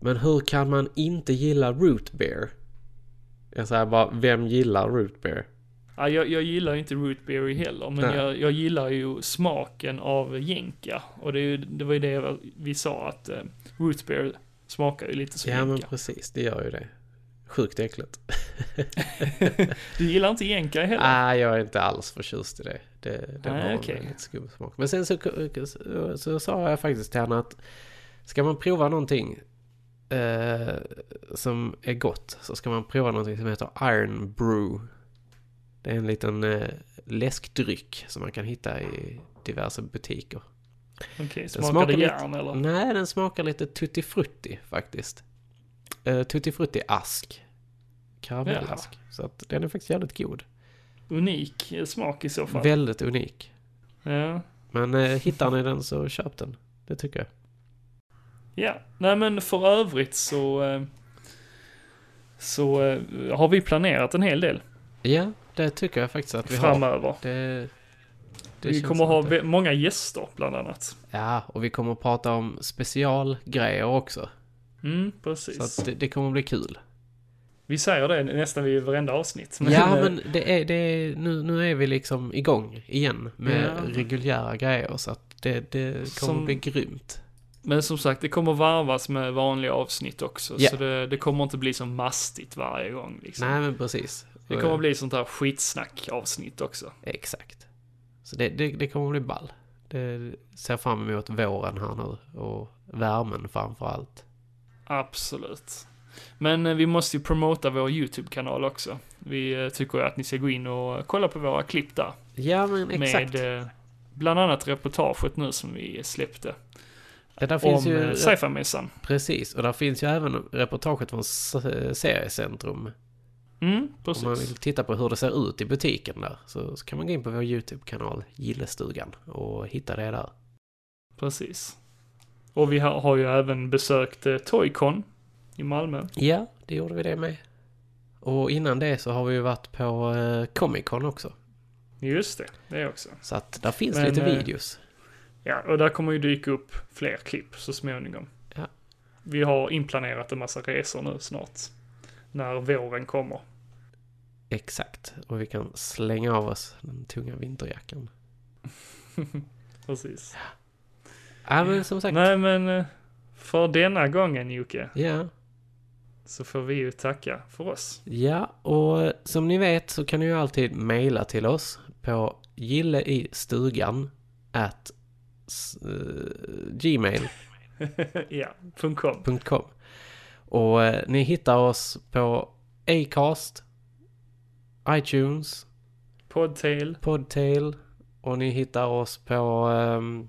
Men hur kan man inte gilla root beer? Jag säger bara, vem gillar root beer? Ja, jag, jag gillar ju inte rootberry heller, men Nej. jag, jag gillar ju smaken av jänka. Och det, är ju, det var ju det vi sa att eh, rootbeer smakar ju lite som Ja men jänka. precis, det gör ju det. Sjukt äckligt. *laughs* Du gillar inte jänka heller? Nej, jag är inte alls förtjust i det. Det, det Nej, var en okej. väldigt skum smak. Men sen så, så, så sa jag faktiskt till henne att ska man prova någonting eh, som är gott så ska man prova någonting som heter Iron Brew. Det är en liten eh, läskdryck som man kan hitta i diverse butiker. Okej, Den smakar, smakar det lite- järn eller? Nej, den smakar lite tutti frutti faktiskt. Uh, tutti frutti ask. Karamellask. Så att den är faktiskt jävligt god. Unik eh, smak i så fall. Väldigt unik. ja. Men uh, hittar ni den så köp den. Det tycker jag. ja, nej men för övrigt så... eh, Så eh, har vi planerat en hel del Ja, det tycker jag faktiskt att vi har. framöver. Det, det vi kommer ha det- många gäster bland annat. Ja, och vi kommer att prata om specialgrejer också. Mm, Så precis. att det, det kommer att bli kul. Vi säger det nästan vid varenda avsnitt. Men, ja, men det är, det är, nu, nu är vi liksom igång igen med Ja. reguljära grejer. Så att det, det kommer Som- att bli grymt. Men som sagt, det kommer varvas med vanliga avsnitt också. Ja. Så det, det kommer inte bli så mastigt varje gång. Liksom. Nej, men precis. Det kommer bli sånt här skitsnack avsnitt också. Exakt. Så det, det, det kommer att bli ball. Det ser fram emot våren här nu och värmen framför allt. Absolut. Men eh, vi måste ju promota vår YouTube-kanal också. Vi eh, tycker ju att ni ska gå in och kolla på våra klipp där. Ja, men exakt. Med eh, bland annat reportaget nu som vi släppte. Ja, där finns om ju, sci-fi-mässan. precis, och där finns ju även reportaget från Seriecentrum. Mm, Om man precis. vill titta på hur det ser ut i butiken där så, så kan man gå in på vår YouTube-kanal Gillestugan och hitta det där. Precis. Och vi har, har ju även besökt eh, Toycon i Malmö. Ja, det gjorde vi det med. Och innan det så har vi ju varit på eh, Comic Con också. Just det, det också. Så att där finns Men, lite eh, videos. Ja, och där kommer ju dyka upp fler klipp så småningom. Ja. Vi har inplanerat en massa resor nu snart. När våren kommer. Exakt. Och vi kan slänga av oss den tunga vinterjackan. *laughs* Precis. Ja, men som sagt. Nej men, eh, för denna gången Jocke, Ja, så får vi ju tacka för oss. ja, och som ni vet så kan ni ju alltid mejla till oss på gilleistugan at eh, gmail.com *laughs* ja, .com. Och eh, ni hittar oss på Acast, iTunes, Podtail. Podtail och ni hittar oss på ehm,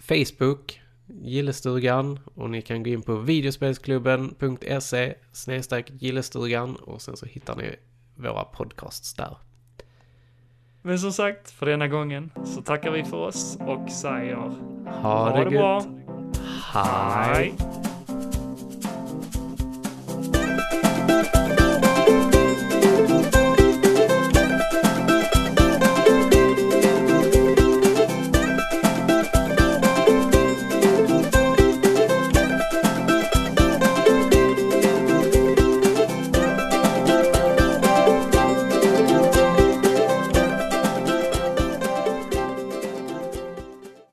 Facebook, Gillestugan och ni kan gå in på videospelsklubben.se snedstreck Gillestugan och sen så hittar ni våra podcasts där. Men som sagt, för denna gången så tackar vi för oss och säger Ha, det, gött. bra. Hej.